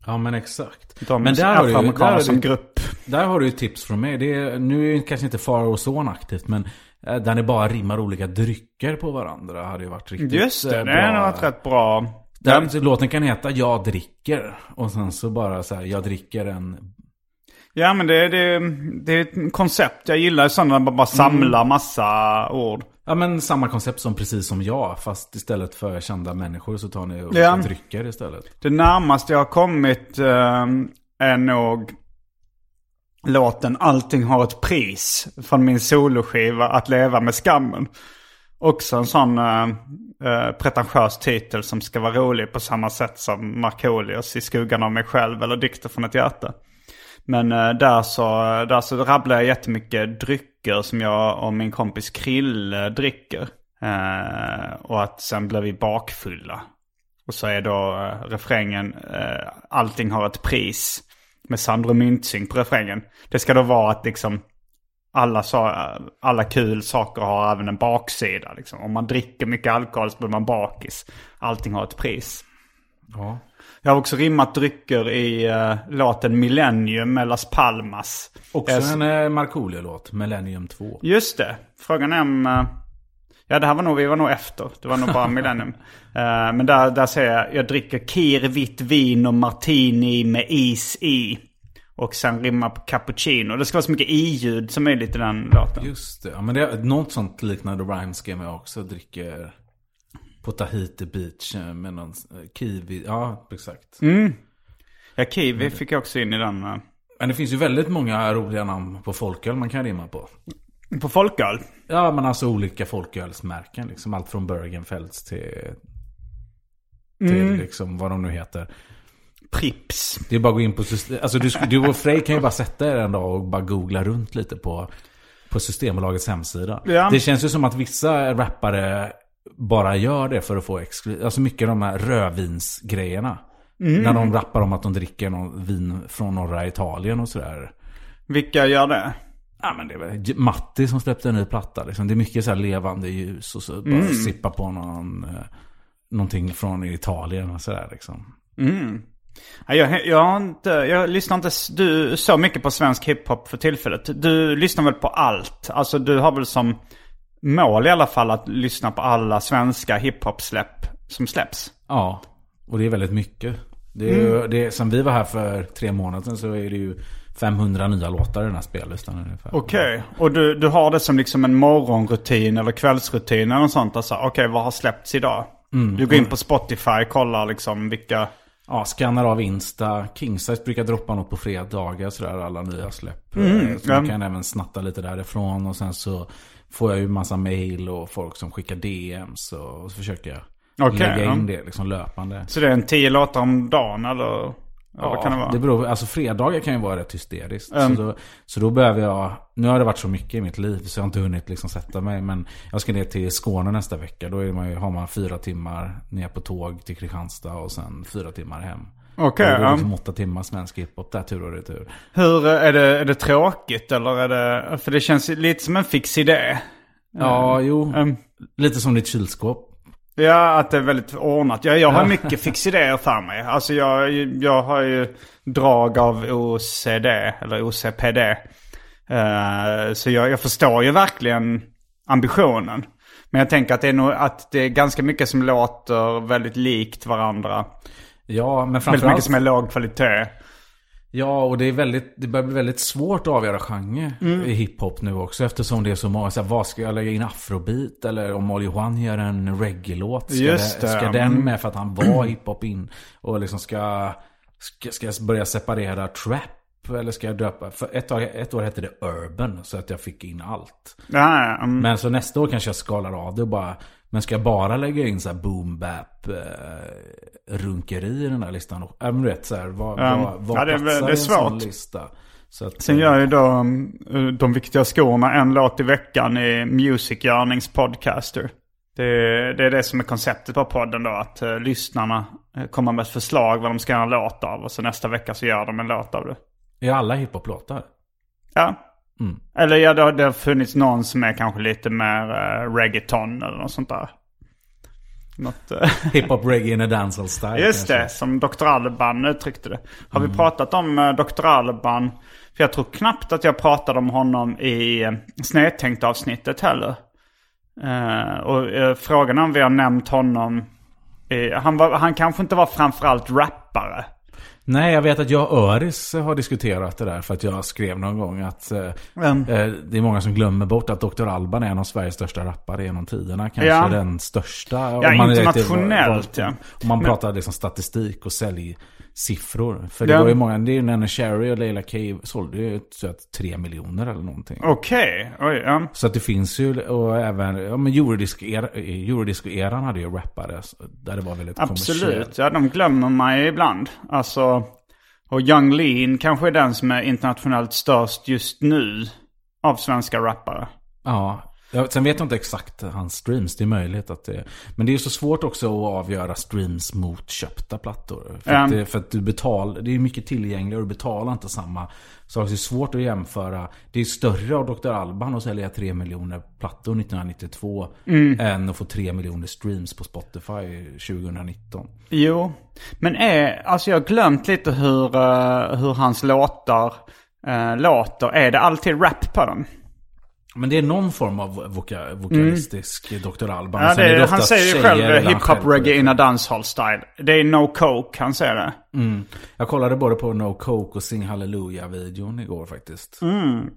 ja, men exakt. de men där där, afroamerikaner som grupp. Där har du ju tips från mig. Det är, nu är kanske inte Far och Son aktivt, men eh, där ni bara rimmar olika drycker på varandra hade ju varit riktigt Just det, eh, det nog varit rätt bra. Där, låten kan heta Jag dricker. Och sen så bara så här, jag dricker en... Ja men det, det, det är ett koncept. Jag gillar sådana där man bara samlar massa ord. Ja men samma koncept som precis som jag. Fast istället för kända människor så tar ni olika Ja. drycker istället. Det närmaste jag har kommit eh, är nog låten Allting har ett pris från min soloskiva Att leva med skammen. Också en sån äh, pretentiös titel som ska vara rolig på samma sätt som Markoolios i skuggan av mig själv eller Dikter från ett hjärta. Men äh, där, så, där så rabblar jag jättemycket drycker som jag och min kompis Krille dricker. Och att sen blir vi bakfulla. Och så är då refrängen Allting har ett pris. Med Sandro Myntzing på refrängen. Det ska då vara att liksom alla, sa, alla kul saker har även en baksida. Liksom. Om man dricker mycket alkohol så blir man bakis. Allting har ett pris. Ja. Jag har också rimmat drycker i uh, låten Millennium med Las Palmas. Också Jag- en eh, Markoolio-låt, Millennium 2. Just det. Frågan är om... eh, ja, det här var nog, vi var nog efter. Det var nog bara Millennium. Eh, men där, där säger jag, jag dricker kir, vitt vin och martini med is i. Och sen rimma på cappuccino. Det ska vara så mycket i-ljud som möjligt i den låten. Just det. Ja, men det är något sånt liknande rhymes game jag också dricker på Tahiti Beach eh, med någon eh, kiwi. Ja, exakt. Ja, kiwi fick jag också in i den. Men det finns ju väldigt många roliga namn på folköl man kan rimma på. På folköl. Ja, men alltså olika folkölsmärken. Liksom allt från Bergenfelds till, till liksom vad de nu heter. Prips. Det är bara att gå in på system. Alltså du, du och Frej kan ju bara sätta er en dag och bara googla runt lite på, på Systembolagets hemsida. Ja. Det känns ju som att vissa rappare bara gör det för att få exklu- Alltså mycket av de här rödvinsgrejerna. När de rappar om att de dricker någon vin från norra Italien och sådär. Vilka gör det? Ja men det är väl Matti som släppte en ny platta liksom. Det är mycket så här levande ljus och så bara sippa på någon, eh, någonting från Italien och sådär liksom. Ja, Jag, jag, inte, jag lyssnar inte du, så mycket på svensk hiphop för tillfället. Du lyssnar väl på allt? Alltså du har väl som mål i alla fall att lyssna på alla svenska hiphop-släpp som släpps? Ja, och det är väldigt mycket. Det är, ju- det sen vi var här för tre månader sedan så är det ju 500 nya låtar i den här spellistan ungefär. Okej, och du, du har det som liksom en morgonrutin eller kvällsrutin eller något sånt? Alltså, okej, vad har släppts idag? Du går in på Spotify, kollar liksom vilka... Ja, skannar av Insta. Kingsize brukar droppa något på fredagar sådär, alla nya släpp. Eh, Så man kan även snatta lite därifrån. Och sen så får jag ju massa mail och folk som skickar DMs. Och så försöker jag Okej, lägga ja. in det liksom löpande. Så det är en tio låtar om dagen eller? Ja, vad kan det vara? det beror, alltså fredagar kan ju vara rätt hysteriskt. Mm. Så, då, så då behöver jag, nu har det varit så mycket i mitt liv så jag har inte hunnit liksom sätta mig. Men jag ska ner till Skåne nästa vecka. Då man ju, har man fyra timmar ner på tåg till Kristianstad och sen fyra timmar hem. Okej, det går ja. liksom åtta timmar svensk hiphop där tur och retur. Hur, är det, är det tråkigt eller är det... För det känns lite som en fix idé. Ja, jo. Um, Lite som ditt kylskåp. Ja, att det är väldigt ordnat. Jag, jag har mycket fixidéer för mig. Alltså jag, jag har ju drag av OCD, eller OCPD. Eh, så jag, jag förstår ju verkligen ambitionen. Men jag tänker att det är nog att det är ganska mycket som låter väldigt likt varandra. Ja, men Väldigt mycket framförallt... som är låg kvalitet. Ja, och det, är väldigt, det börjar bli väldigt svårt att avgöra genre Mm. i hiphop nu också. Eftersom det är så många, så här, vad ska jag lägga in afrobeat? Eller om Molly Juan gör en reggae-låt, ska, Just det, det, ska mm. den med för att han var hiphop in? Och liksom ska, ska, ska jag börja separera trap? Eller ska jag döpa? För ett, år, ett år hette det urban, så att jag fick in allt. Ja, mm. Men så nästa år kanske jag skalar av det och bara Men ska jag bara lägga in så här boom bap eh, runkeri i den här listan? Äh, men du vet så här, vad, Ja. vad, vad Ja, det platsar det är i en sån svårt. lista? Så att, Sen gör ju då um, De Viktiga Skorna en låt i veckan i Music Yearnings Podcaster. Det, det är det som är konceptet på podden då. Att uh, lyssnarna uh, kommer med ett förslag vad de ska göra en låt av. Och så nästa vecka så gör de en låt av det. Är alla hiphop-låtar? Ja. Mm. Eller ja, det har, det har funnits någon som är kanske lite mer uh, reggaeton eller något sånt där. Något, uh, Hiphop reggae in a dancehall style Just kanske. det, som Dr. Alban uttryckte det. Har Mm. vi pratat om uh, Dr. Alban? För jag tror knappt att jag pratade om honom i uh, snedtänkt avsnittet heller. Eh, och uh, frågan om vi har nämnt honom. i- han, var, han kanske inte var framförallt rappare. Nej, jag vet att jag och Öris har diskuterat det där för att jag skrev någon gång att eh, eh, det är många som glömmer bort att Dr. Alban är en av Sveriges största rappare genom tiderna. Kanske Ja. den största. Ja, om man är internationellt, ja. Om man Men- pratar liksom statistik och säljsiffror. För det Ja. var ju många, det är ju Nanny Cherry och Leila K sålde ju så att tre miljoner eller någonting. Okej, oj, ja. Så att det finns ju, och även, ja men Eurodisc-eran Eurodisc hade ju rappare. Där det var väldigt kommersiellt. Absolut, ja de glömmer man ju ibland. Alltså, och Young Lean kanske är den som är internationellt störst just nu av svenska rappare. Ja, Ja, sen vet jag inte exakt hans streams. Det är möjligt att det Men det är ju så svårt också att avgöra streams mot köpta plattor. För, Ja. att, det, för att du betalar, det är mycket tillgängligare och du betalar inte samma sak. Det är svårt att jämföra. Det är större av Dr. Alban att sälja 3 miljoner plattor 1992 än att få 3 miljoner streams på Spotify 2019. Jo, men är, alltså jag har glömt lite hur, eh, hur hans låtar uh, låter. Är det alltid rap på dem? Men det är någon form av voka, vokalistisk Dr. Alban. Mm. Ja, det, han säger ju själv han hiphop reggae in a dancehall style. Det är no coke, han säger det. Mm. Jag kollade både på No Coke och Sing Hallelujah-videon igår faktiskt. Mm.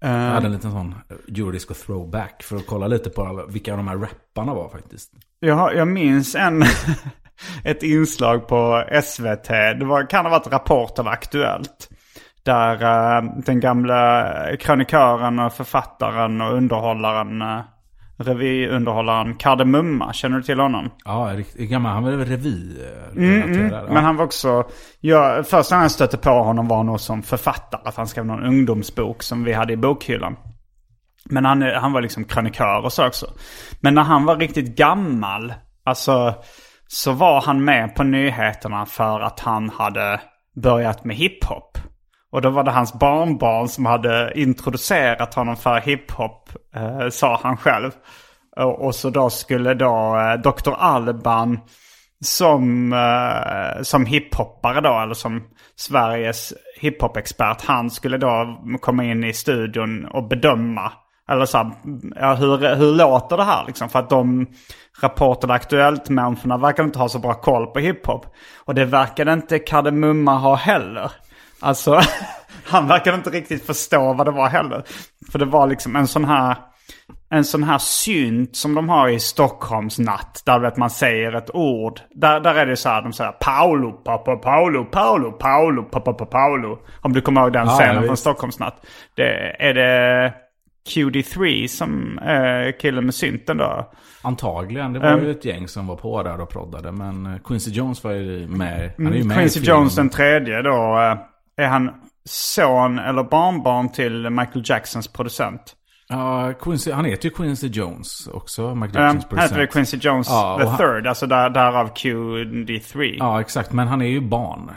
Jag hade en liten sån eurodisco throwback för att kolla lite på vilka av de här rapparna var faktiskt. Jag, jag minns en, ett inslag på SVT. Det var, kan ha varit Rapport eller Aktuellt. Där eh, den gamla krönikören och författaren och underhållaren, uh, revyunderhållaren Kardemumma. Känner du till honom? Ja, gammal. Han var väl revy Mm, mm. Men han var också, ja, första gången jag stötte på honom var nog som författare. Att han skrev någon ungdomsbok som vi hade i bokhyllan. Men han, han var liksom krönikör och så också. Men när han var riktigt gammal, alltså, så var han med på nyheterna för att han hade börjat med hiphop. Och då var det hans barnbarn som hade introducerat honom för hiphop, eh, sa han själv. Och, och så då skulle då eh, Dr. Alban som, eh, som hiphoppare då, eller som Sveriges hiphop-expert, han skulle då komma in i studion och bedöma. Eller så här, ja, hur, hur låter det här liksom? För att de rapporterade Aktuellt-människorna verkar inte ha så bra koll på hiphop. Och det verkade inte Kardemumma ha heller. Alltså, han verkade inte riktigt förstå vad det var heller. För det var liksom en sån här en sån här synt som de har i Stockholms natt. Där vet man säger ett ord. Där, där är det så här, de säger Paolo, pappa, Paolo, Paolo, Paolo, pappa, Paolo. Om du kommer ihåg den Ja, scenen från visst. Stockholms natt. Det, är det QD3 som är killen med synten då? Antagligen. Det var ju ett gäng som var på där och proddade. Men eh, Quincy Jones var ju med. Han är ju med Mm, Quincy filmen. Jones den tredje då. Är han son eller barnbarn till Michael Jacksons producent? Ja, Quincy, han heter ju Quincy Jones också, Mike Um, Jacksons han heter producent. Quincy Jones Ja, the han- third, alltså där, därav QD3. Ja, exakt. Men han är ju barn.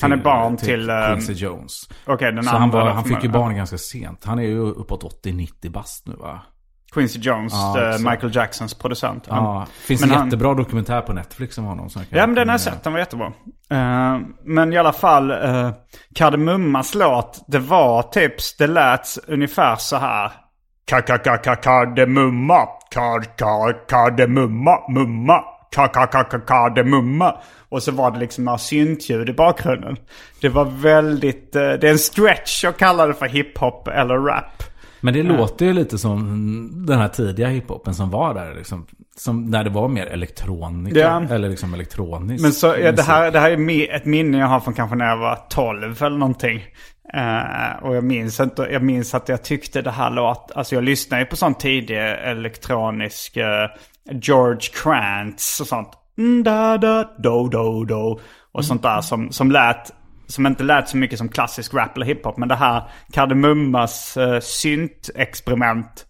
Han är barn till, ehm, Quincy Jones. Okej, den Så andra han, var, han fick ju barn ganska sent. Han är ju uppåt 80-90 bast nu va? Quincy Jones, Ja, eh. Michael Jacksons producent. Ja, finns men en han- jättebra dokumentär på Netflix om honom. Som jag kan Ja men den har jag sett, den var jättebra. Eh, men i alla fall, uh, Kardemummas låt, det var tips, det lät ungefär så här. Kardemumma, kardemumma, mumma, kardemumma. Och så var det liksom några syntljud i bakgrunden. Det var väldigt, eh, det är en stretch att kalla det för hiphop eller rap. Men det låter ju lite som den här tidiga hiphopen som var där. Liksom, som när det var mer elektronika. Ja. Eller liksom elektronisk Men så, ja, det, här, det här är ett minne jag har från kanske när jag var 12 eller någonting. Eh, och jag minns, inte, jag minns att jag tyckte det här låt, alltså jag lyssnade ju på sån tidig elektronisk eh, George Krantz och sånt. Mm, da, da, do, do, do. Och sånt där som, som lät, som inte lät så mycket som klassisk rap eller hiphop. Men det här Kardemummas uh, synt-experiment.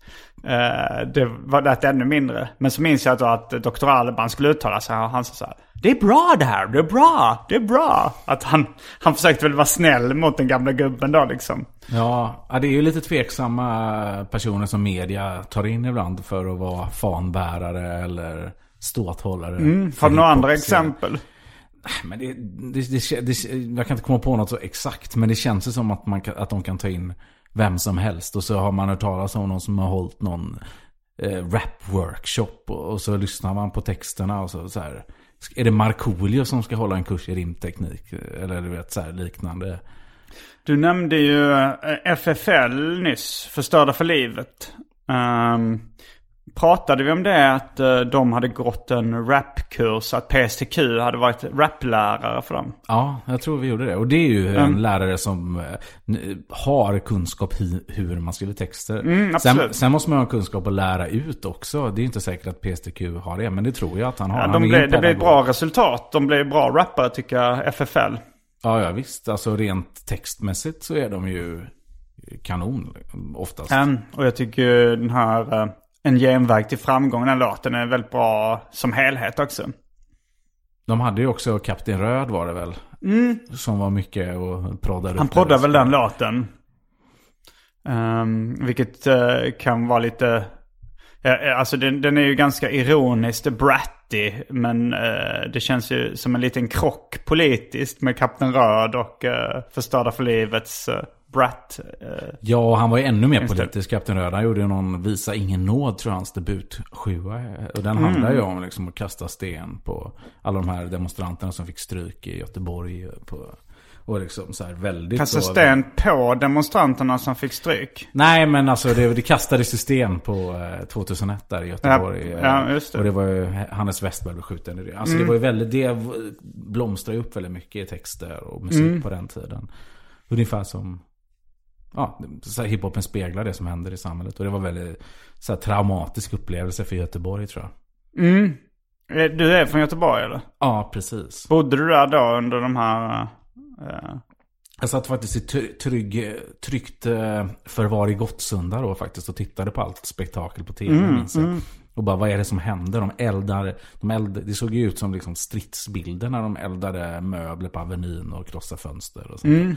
Eh, det var lät ännu mindre. Men så minns jag då att Dr. Alban skulle uttala sig och han sa så här. Det är bra det här, det är bra, det är bra. Att han, han försökte väl vara snäll mot den gamla gubben då liksom. Ja, det är ju lite tveksamma personer som media tar in ibland för att vara fanbärare eller ståthållare. Mm, har du några andra exempel? Men det, det, det, det, jag kan inte komma på något så exakt, men det känns ju som att, man att de kan ta in vem som helst. Och så har man hört talas om någon som har hållit någon eh, rap-workshop. Och, och så lyssnar man på texterna och så, så här. Är det Markoolio som ska hålla en kurs i rimteknik? Eller du vet, så här liknande. Du nämnde ju eh, FFL nyss, Förstörda för livet. Um, pratade vi om det att eh, de hade gått en rapkurs, att PSTQ hade varit raplärare för dem? Ja, jag tror vi gjorde det. Och det är ju en lärare som eh, har kunskap i hur man skriver texter. Mm, sen, sen måste man ha kunskap att lära ut också. Det är inte säkert att PSTQ har det, men det tror jag att han har. Ja, Han de är blev, det blev bra resultat. De blev bra rappare tycker jag, FFL. Ja, ja visst. Alltså rent textmässigt så är de ju kanon oftast. Um, och jag tycker den här eh, En genväg till framgång, den låten är väldigt bra som helhet också. De hade ju också Kapten Röd var det väl? Som var mycket och proddade Mm. Han det. väl den låten. Um, vilket eh, kan vara lite... Ja, alltså den, den är ju ganska ironiskt bratty. Men eh, det känns ju som en liten krock politiskt med Kapten Röd och uh, Förstörda för livets uh, brat. eh, Ja, han var ju ännu mer politisk, Kapten Röd. Han gjorde någon Visa ingen nåd, tror jag, hans debut sjua. Och den Mm. handlar ju om liksom att kasta sten på alla de här demonstranterna som fick stryk i Göteborg. På, och liksom så här väldigt... Kasta sten på demonstranterna som fick stryk. Nej, men alltså det, det kastades ju sten på eh, 2001 där i Göteborg. Ja, eh, ja, just det. Och det var ju Hannes Westberg blev skjuten i det. Alltså Mm. det var ju väldigt, det blomstrade upp väldigt mycket i texter och musik Mm. på den tiden. Ungefär som, ja, så här, hiphopen speglar det som händer i samhället. Och det var väldigt så här, traumatisk upplevelse för Göteborg tror jag. Mm. Eh, Du är från Göteborg eller? Ja, precis. Bodde du där då under de här... eh, Jag satt faktiskt i try- trygg, tryggt eh, förvar i Gottsunda då faktiskt och tittade på allt spektakel på tv Mm, minns jag. Och bara vad är det som händer? De eldar, de eld, det såg ju ut som liksom stridsbilder när de eldade möbler på Avenyn och krossade fönster och sånt. mm.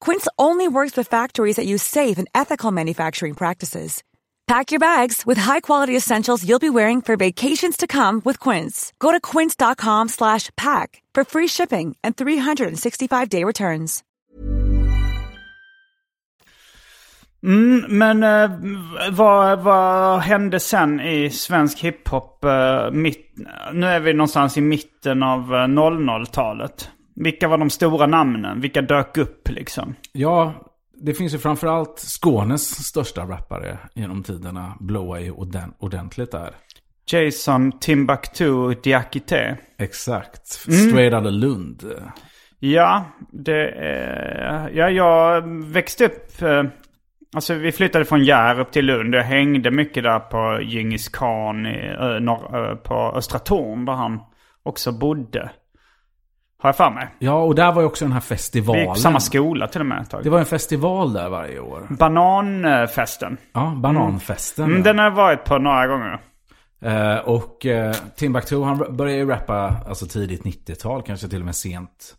Quince only works with factories that use safe and ethical manufacturing practices. Pack your bags with high-quality essentials you'll be wearing for vacations to come with Quince. Go to quince.com slash pack for free shipping and 365-day returns. Mm, men eh, vad, vad hände sen i svensk hiphop? Eh, mitt, nu är vi någonstans i mitten av eh, 00-talet. Vilka var de stora namnen? Vilka dök upp liksom? Ja, det finns ju framförallt Skånes största rappare genom tiderna. Blåa ju ordent- ordentligt där. Jason Timbuktu Diakité. Exakt. Straight out of Lund. Ja, det är... Ja, jag växte upp... eh, Alltså vi flyttade från Hjärup till Lund. Jag hängde mycket där på Djingis khan i, eh, norr, eh, på Östra Torn där han också bodde. Har jag för mig. Ja, och där var ju också den här Vi gick festivalen. på samma skola till och med tag. Det var en festival där varje år. Bananfesten. Ja, Bananfesten. Mm, ja. den har jag varit på några gånger. Eh, och eh, Timbuktu han började ju rappa alltså tidigt 90-tal, kanske till och med sent.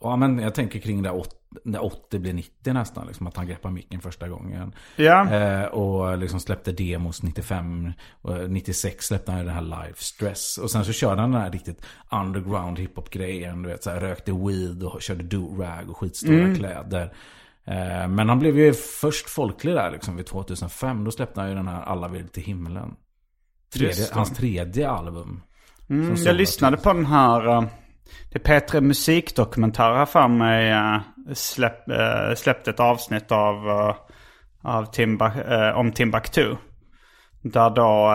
Ja, men jag tänker kring där 80, när 80 blir 90 nästan, liksom, att han greppar micken första gången. Ja. Eh, och liksom släppte demos 95. Och 96 släppte han den här Life Stress. Och sen så körde han den här riktigt underground hiphop-grejen. Du vet, så här, rökte weed och körde do-rag och skitstora kläder. Eh, men han blev ju först folklig där liksom vid 2005. Då släppte han ju den här Alla vill till himlen. Tredje, det. hans tredje album. Mm, jag lyssnade på den här... det är P3 Musikdokumentär här för mig. eh, Släpp, släppte ett avsnitt av, eh, av Timba, om Timbuktu. Där då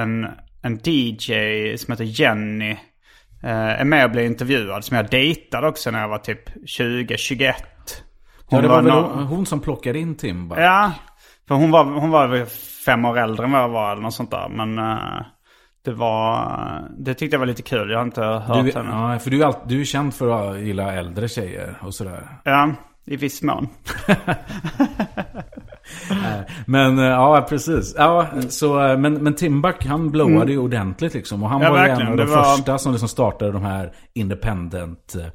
en, en DJ som heter Jenny är med och blir intervjuad. Som jag dejtade också när jag var typ 20-21. Ja, det var väl nå- hon, hon som plockade in Timba. Ja, för hon var, hon var fem år äldre än vad jag var eller något sånt där. Men det var, det tyckte jag var lite kul. Jag har inte hört Du, henne. ja, för du är, all, du är känd för att gilla äldre tjejer och sådär. Ja, i viss mån. Men eh, ja, precis. Ja, så, eh, men, men Timbuk han blowade ju ordentligt liksom. Och han Ja, var ju en av de var- första som liksom startade de här independent eh,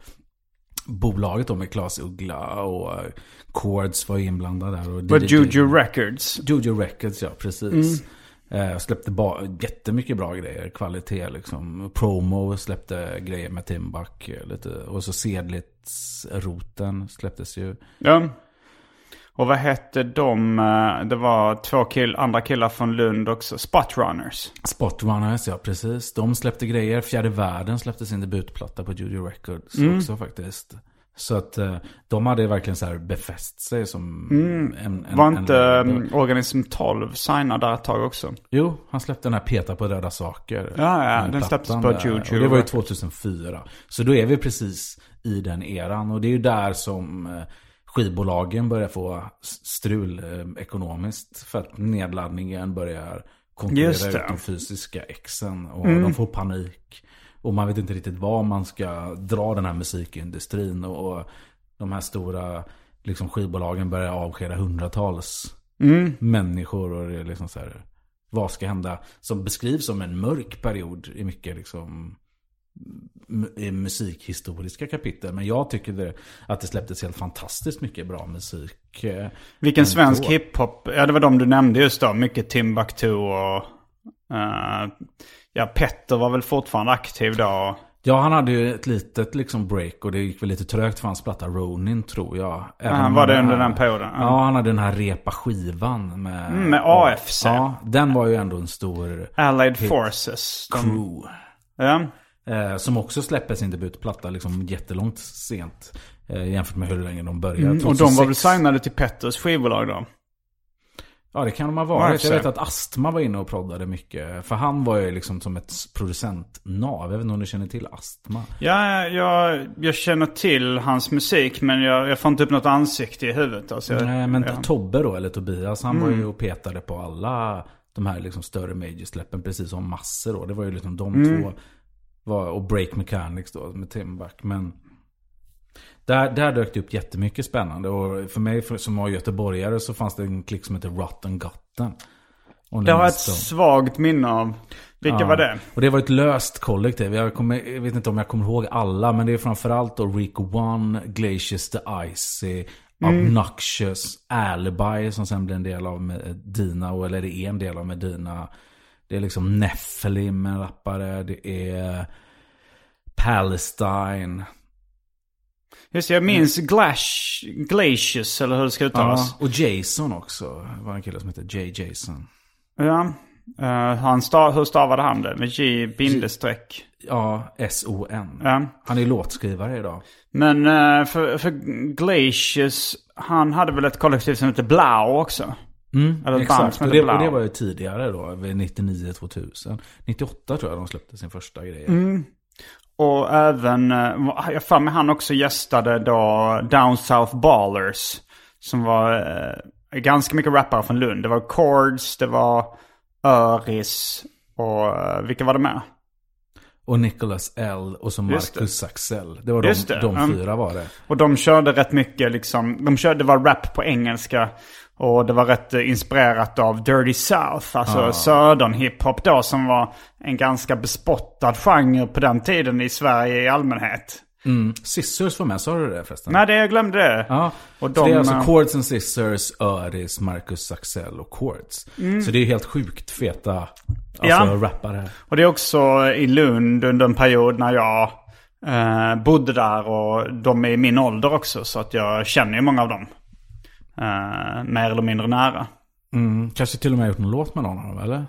bolaget då med Klas Uggla och eh, Chords var ju inblandad där. Och DDD. Juju Records. Juju Records, ja precis. Eh, släppte ba- jättemycket bra grejer, kvalitet liksom. Promo släppte grejer med Timbuk. eh, Lite, och så Sedlitz-roten släpptes ju. Ja. Och vad hette de? eh, Det var två kill, andra killar från Lund också. Spotrunners. Spotrunners, ja precis. De släppte grejer. Fjärde Världen släppte sin debutplatta på Juju Records Mm. också faktiskt. Så att eh, de hade verkligen så här befäst sig som en, en... Mm. Var en- inte en- um, Organism 12 signad där ett tag också? Jo, han släppte den här Peta på röda saker. Ja, ja, eh, den släpptes på. Juju Och det var ju Records. 2004. Så då är vi precis i den eran. Och det är ju där som eh, skivbolagen börjar få strul eh, ekonomiskt. För att nedladdningen börjar konkurrera. Mm. ut de fysiska exen. Och de får panik. Och man vet inte riktigt var man ska dra den här musikindustrin. Och, och de här stora liksom, skivbolagen börjar avskeda hundratals Mm. människor. Och det är liksom så här, vad ska hända? Som beskrivs som en mörk period i mycket liksom musikhistoriska kapitel. Men jag tycker det, att det släpptes helt fantastiskt mycket bra musik. eh, Vilken svensk hiphop? Ja, det var de du nämnde just då. Mycket Timbuktu och... eh, ja, Petter var väl fortfarande aktiv då. Ja, han hade ju ett litet liksom break och det gick väl lite trögt för hans platta Ronin tror jag. Även om var det han- under den perioden? Ja, han hade den här repa skivan med... Mm, med AFC. Ja, den var ju ändå en stor Allied hit. Forces. Crew. ja. Eh, som också släpper sin debutplatta liksom jättelångt sent. Eh, jämfört med hur länge de började. Mm, och de var väl 2006. signade till Petters skivbolag då? Ja, det kan de ha varit. Jag vet att Astma var inne och proddade mycket. För han var ju liksom som ett producentnav. Jag vet inte om du känner till Astma? Ja, jag, jag känner till hans musik men jag, jag får inte upp något ansikte i huvudet. Alltså, jag, Nej, men ja. Mm. Tobbe då, eller Tobias, han var ju och petade på alla de här liksom större major-släppen. Precis som massor då. Det var ju liksom de Mm. två. Var, och Break Mechanics då, med Tim Buck. Men där, där dök det upp jättemycket spännande. Och för mig för, som var göteborgare så fanns det en klick som heter Rotten Gotten. Det har jag ett svagt minne av. Vilka Ja. var det? Och det var ett löst kollektiv. Jag, kommer, jag vet inte om jag kommer ihåg alla. Men det är framförallt då Rico One, Glaciers the Icy, Mm. Obnoxious, Alibi som sen blir en del av Medina. Eller det är en del av Medina. Det är liksom Nephilim, en rappare. Det är Palestine. Just det, jag minns Glash, Glacius eller hur det ska Ja, uttalas. och Jason också. Det var en kille som heter J. Jason. Ja. Eh, han stav, hur stavade han det? Med J bindestreck. Ja, S-O-N. Ja. Han är låtskrivare idag. Men eh, för, för Glacius, han hade väl ett kollektiv som hette Blau också? Mm, Eller exakt. Och det, och det var ju tidigare då, vid 99-2000. 98 tror jag de släppte sin första grej. Mm. Och även, eh, jag för mig han också gästade då Down South Ballers. Som var eh, ganska mycket rappare från Lund. Det var Chords, det var Öris och eh, vilka var det med? Och Nicholas L och så. Marcus Axel. Det var de, Just det, de mm. fyra var det. Och de körde rätt mycket liksom, de körde, det var rap på engelska. Och det var rätt eh, inspirerat av Dirty South, alltså södern hiphop då som var en ganska bespottad genre på den tiden i Sverige i allmänhet. Mm. Scissors var med, sa du det förresten? Nej, det, jag glömde det. Ja, Och så det är de, alltså eh, Chords and Scissors, Öris, Marcus Axel och Chords. Så det är helt sjukt feta alltså, Mm. Ja. rappare. Och det är också i Lund under en period när jag eh, bodde där och de är i min ålder också. Så att jag känner ju många av dem. Eh, mer eller mindre nära. Mm. Kanske till och med gjort någon låt med någon av dem, eller?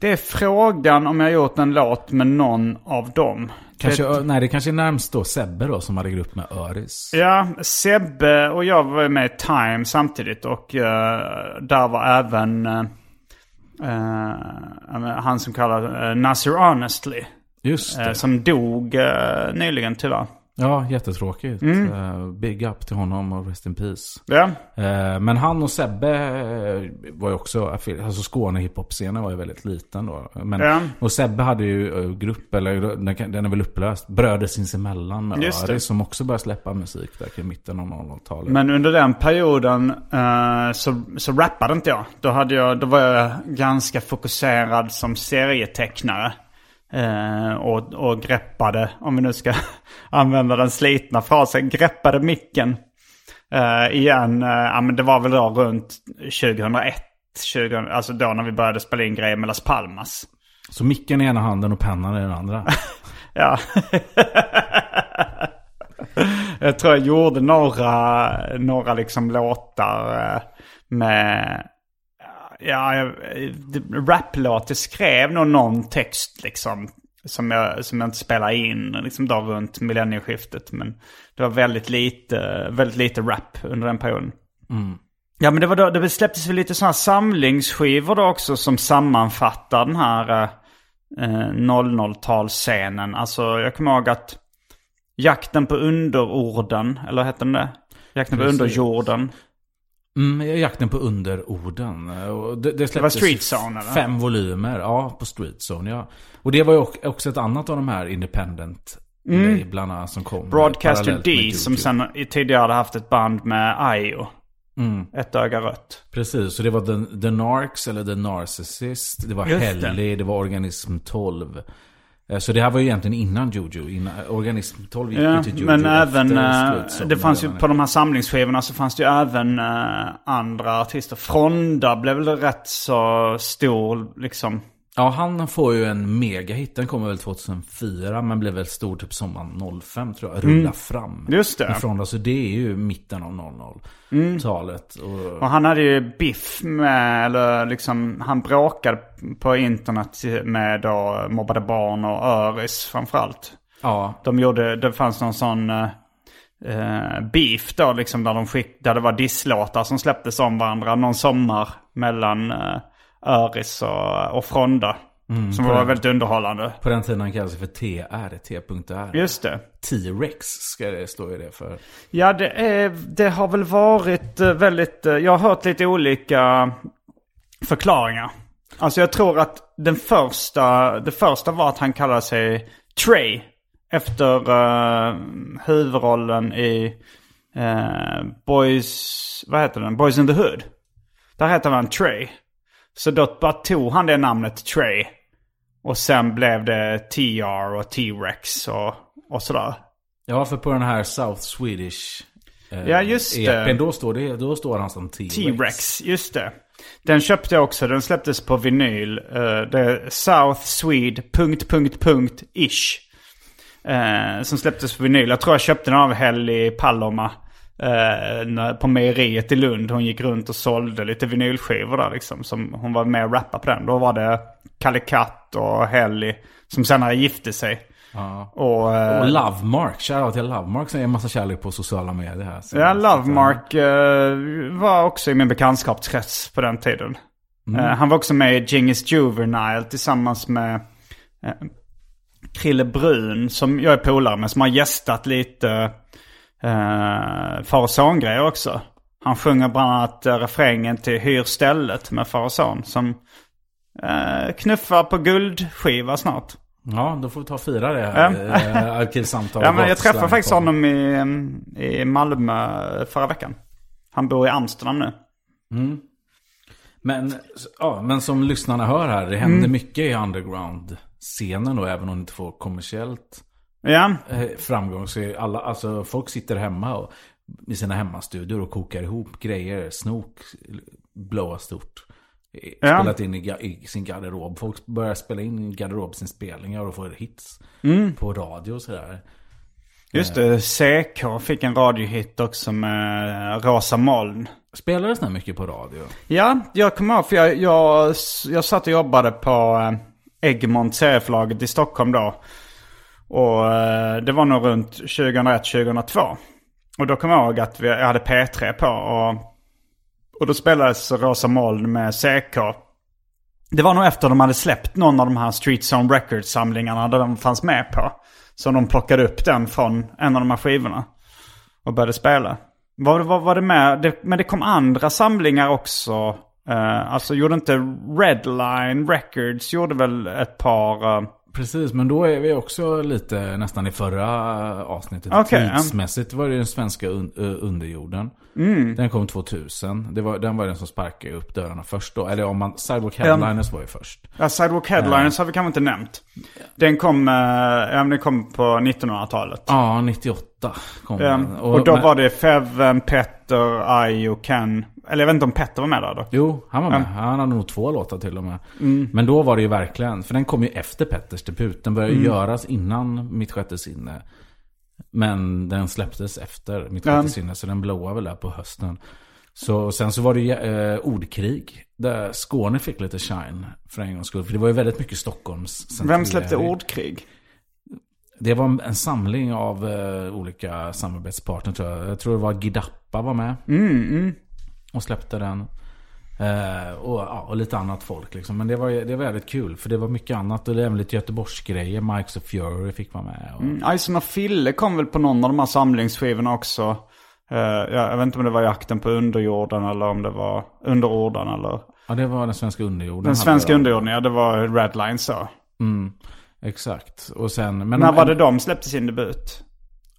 Det är frågan om jag gjort en låt med någon av dem. Kanske, Det- nej, det kanske är närmst då Sebbe då som hade grupp med Öris. Ja, Sebbe och jag var ju med i Time samtidigt och eh, där var även eh, eh, han som kallar uh, Nasir Honestly. Just det. som dog nyligen tyvärr. Ja, jättetråkigt. Mm. Eh, big up till honom och rest in peace. Ja, Eh, men han och Sebbe eh, var ju också, alltså Skåne hiphop-scenen var ju väldigt liten då. Men, Ja. Och Sebbe hade ju eh, grupp, eller den, är väl upplöst, Bröder sinsemellan med Just det. Aris som också började släppa musik där kring mitten av 00-talet. men under den perioden eh, så, så rappade inte jag. Då, hade jag. då var jag ganska fokuserad som serietecknare. Eh, och, och greppade, om vi nu ska använda den slitna frasen, greppade micken. Eh, igen, eh, ja men det var väl då runt 2001. 20, alltså då när vi började spela in grejer med Las Palmas. Så micken i ena handen och pennan i den andra. Ja. jag tror jag gjorde några, några liksom låtar eh, med... Ja, raplåt. Jag skrev nog någon text liksom. Som jag, som jag inte spelade in liksom då runt millennieskiftet. Men det var väldigt lite, väldigt lite rap under den perioden. Ja men det var då, det släpptes väl lite sådana samlingsskivor då också som sammanfattar den här eh, 00-talsscenen. Alltså jag kommer ihåg att Jakten på underorden, eller hette den det? Jakten på Precis. underjorden. Mm, jakten på underorden. Och det, det släpptes Street Zone, eller? Fem volymer, ja på Street Zone ja. Och det var ju ock- också ett annat av de här independent lablarna som kom. Mm. Broadcaster D som sen tidigare hade haft ett band med Ayo. Ett öga rött. Precis, så det var The, the Narcs eller The Narcissist. Det var det. Helly, det. var Organism 12. Eh, Så det här var ju egentligen innan Jojo. Innan, Organism 12 gick Ja, till Jojo men även, eh, det fanns ju på de här samlingsskivorna så fanns det ju även eh, andra artister. Fronda blev väl rätt så stor liksom. Ja, han får ju en megahit. Den kommer väl 2004 men blev väl stor typ sommaren 05 tror jag. Rulla fram. Mm. Just det. Mm. Ifrån, alltså det är ju mitten av 00-talet. Och, Och han hade ju biff med, eller liksom, han bråkade på internet med då mobbade barn och Öris framförallt. ja, De gjorde, det fanns någon sån eh, beef då liksom där de skick, där det var disslåtar som släpptes om varandra någon sommar mellan eh, Öris och, och Fronda. som var väldigt underhållande. på den tiden han kallade sig för TR, T.R. Just det. T-Rex ska det stå i det för. Ja, det, är, det har väl varit eh, väldigt... eh, Jag har hört lite olika förklaringar. Alltså jag tror att den första, det första var att han kallade sig Trey. Efter uh, huvudrollen i eh, Boys... Vad heter den? Boys in the Hood. Där heter han Trey. Så då bara tog han det namnet Trey. Och sen blev det TR och T-Rex och, och sådär. Ja, för på den här South Swedish eh, Ja, just. EPn, då står, det, då står han som T-Rex. T-Rex, just det. Den köpte jag också. Den släpptes på vinyl. Eh, det är South Swede... Punkt, punkt, punkt, ish. Eh, som släpptes på vinyl. Jag tror jag köpte den av Helly Paloma. Eh, på mejeriet i Lund. Hon gick runt och sålde lite vinylskivor där liksom. Som hon var med och rappade på den. Då var det Kalle Katt och Helly. Som senare gifte sig. Ja. Och, eh, Och Lovemark, shoutout till Lovemark som ger en massa kärlek på sociala medier här. Så- Ja, Lovemark eh, var också i min bekantskapskrets på den tiden. Eh, han var också med i Genghis Juvenile tillsammans med uh, Krille Brun som jag är polare med. Som har gästat lite uh, far och son-grejer också. Han sjunger bland annat uh, refrängen till Hyr stället med far och son. Som uh, knuffar på guldskiva snart. Ja, då får vi ta och fira det här. Ja. Arkivsamtal. Ja, men jag träffade faktiskt honom i, mm, i Malmö förra veckan. Han bor i Amsterdam nu. Men, ja, men som lyssnarna hör här, det händer Mm. mycket i underground-scenen då, även om det inte får kommersiellt Ja, eh, framgång. Så är alla, alltså folk sitter hemma och, i sina hemmastudior och kokar ihop grejer, snok, blåa stort. Eh, Ja. Spelat in i, i sin garderob. Folk börjar spela in garderobsinspelningar och får hits Mm. på radio och sådär. just det. CK fick en radiohit också med Rosa moln. Spelades det mycket på radio? Ja, jag kommer ihåg för jag, jag, jag satt och jobbade på eh, Egmont serieförlaget i Stockholm då. Och eh, det var nog runt 2001-2002. Och då kom jag ihåg att vi, jag hade P3 på och, och då spelades Rosa moln med CK. Det var nog efter de hade släppt någon av de här Street Zone Records-samlingarna där de fanns med på. Så de plockade upp den från en av de här skivorna. Och började spela. Var, var, var det med? Det, men det kom andra samlingar också. Uh, alltså gjorde inte Redline Records, gjorde väl ett par... Uh, Precis, men då är vi också lite nästan i förra avsnittet. Ja. Tidsmässigt var det den svenska un- underjorden. Mm. Den kom 2000. Det var, den var den som sparkade upp dörrarna först då. Eller om man, Sidewalk Headliners var ju först. Ja, Sidewalk Headliners har vi kanske inte nämnt. Den kom, men den kom på 1900-talet. Ja, 98 kom Ja, den. och då men- var det Feven, Petter, och Ken. Eller jag vet inte om Petter var med där då. Jo, han var med. Han hade nog två låtar till och med. Mm. Men då var det ju verkligen, för den kom ju efter Petters debut. Den började Mm. göras innan Mitt sjätte sinne. Men den släpptes efter Mitt sjätte sinne, så den blåade väl där på hösten. Så sen så var det eh, ordkrig. Där Skåne fick lite shine för en gångs skull. För det var ju väldigt mycket Stockholms Vem släppte Ordkrig? Det var en samling av eh, olika samarbetspartner tror jag. Jag tror det var Gidappa var med. Mm, Och släppte den. Eh, och, ja, och lite annat folk liksom. Men det var, det var väldigt kul. För det var mycket annat. Och det är även lite Göteborgsgrejer. Mikes of Fury fick vara med. Och, Mm, Ison och Fille kom väl på någon av de här samlingsskivorna också. Eh, ja, jag vet inte om det var Jakten på underjorden eller om det var Underorden eller... Ja, det var den svenska underjorden. Den svenska jag. underjorden, ja det var Redline så. Mm, exakt. Och sen... Men, När var det de släppte sin debut?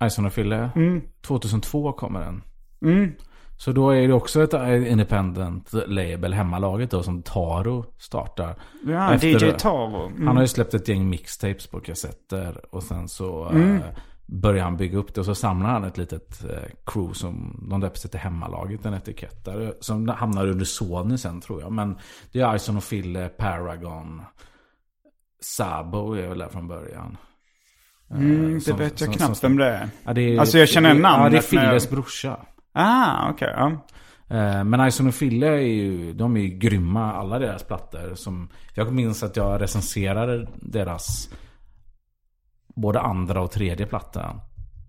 Ison och Fille. Mm. 2002 kommer den. Mm. Så då är det också ett independent label, hemmalaget då, som Taro startar. Ja, Efter- DJ Taro. Mm. Han har ju släppt ett gäng mixtapes på kassetter. Och sen så Mm. eh, börjar han bygga upp det. Och så samlar han ett litet eh, crew som de döper sig till hemmalaget. En etikett där. Som hamnar under Sony sen tror jag. Men det är Ison och Fille, Paragon. Sabo är väl där från början. Eh, Mm, det som- vet jag som- knappt som- vem det är. Ja, det är, Alltså, jag känner det- namnet, Ja, det är Filles brorsa. Ah, okej. ja. Eh, Men Ison och Fille är ju, de är ju grymma, alla deras plattor. Som, jag minns att jag recenserade deras både andra och tredje plattan.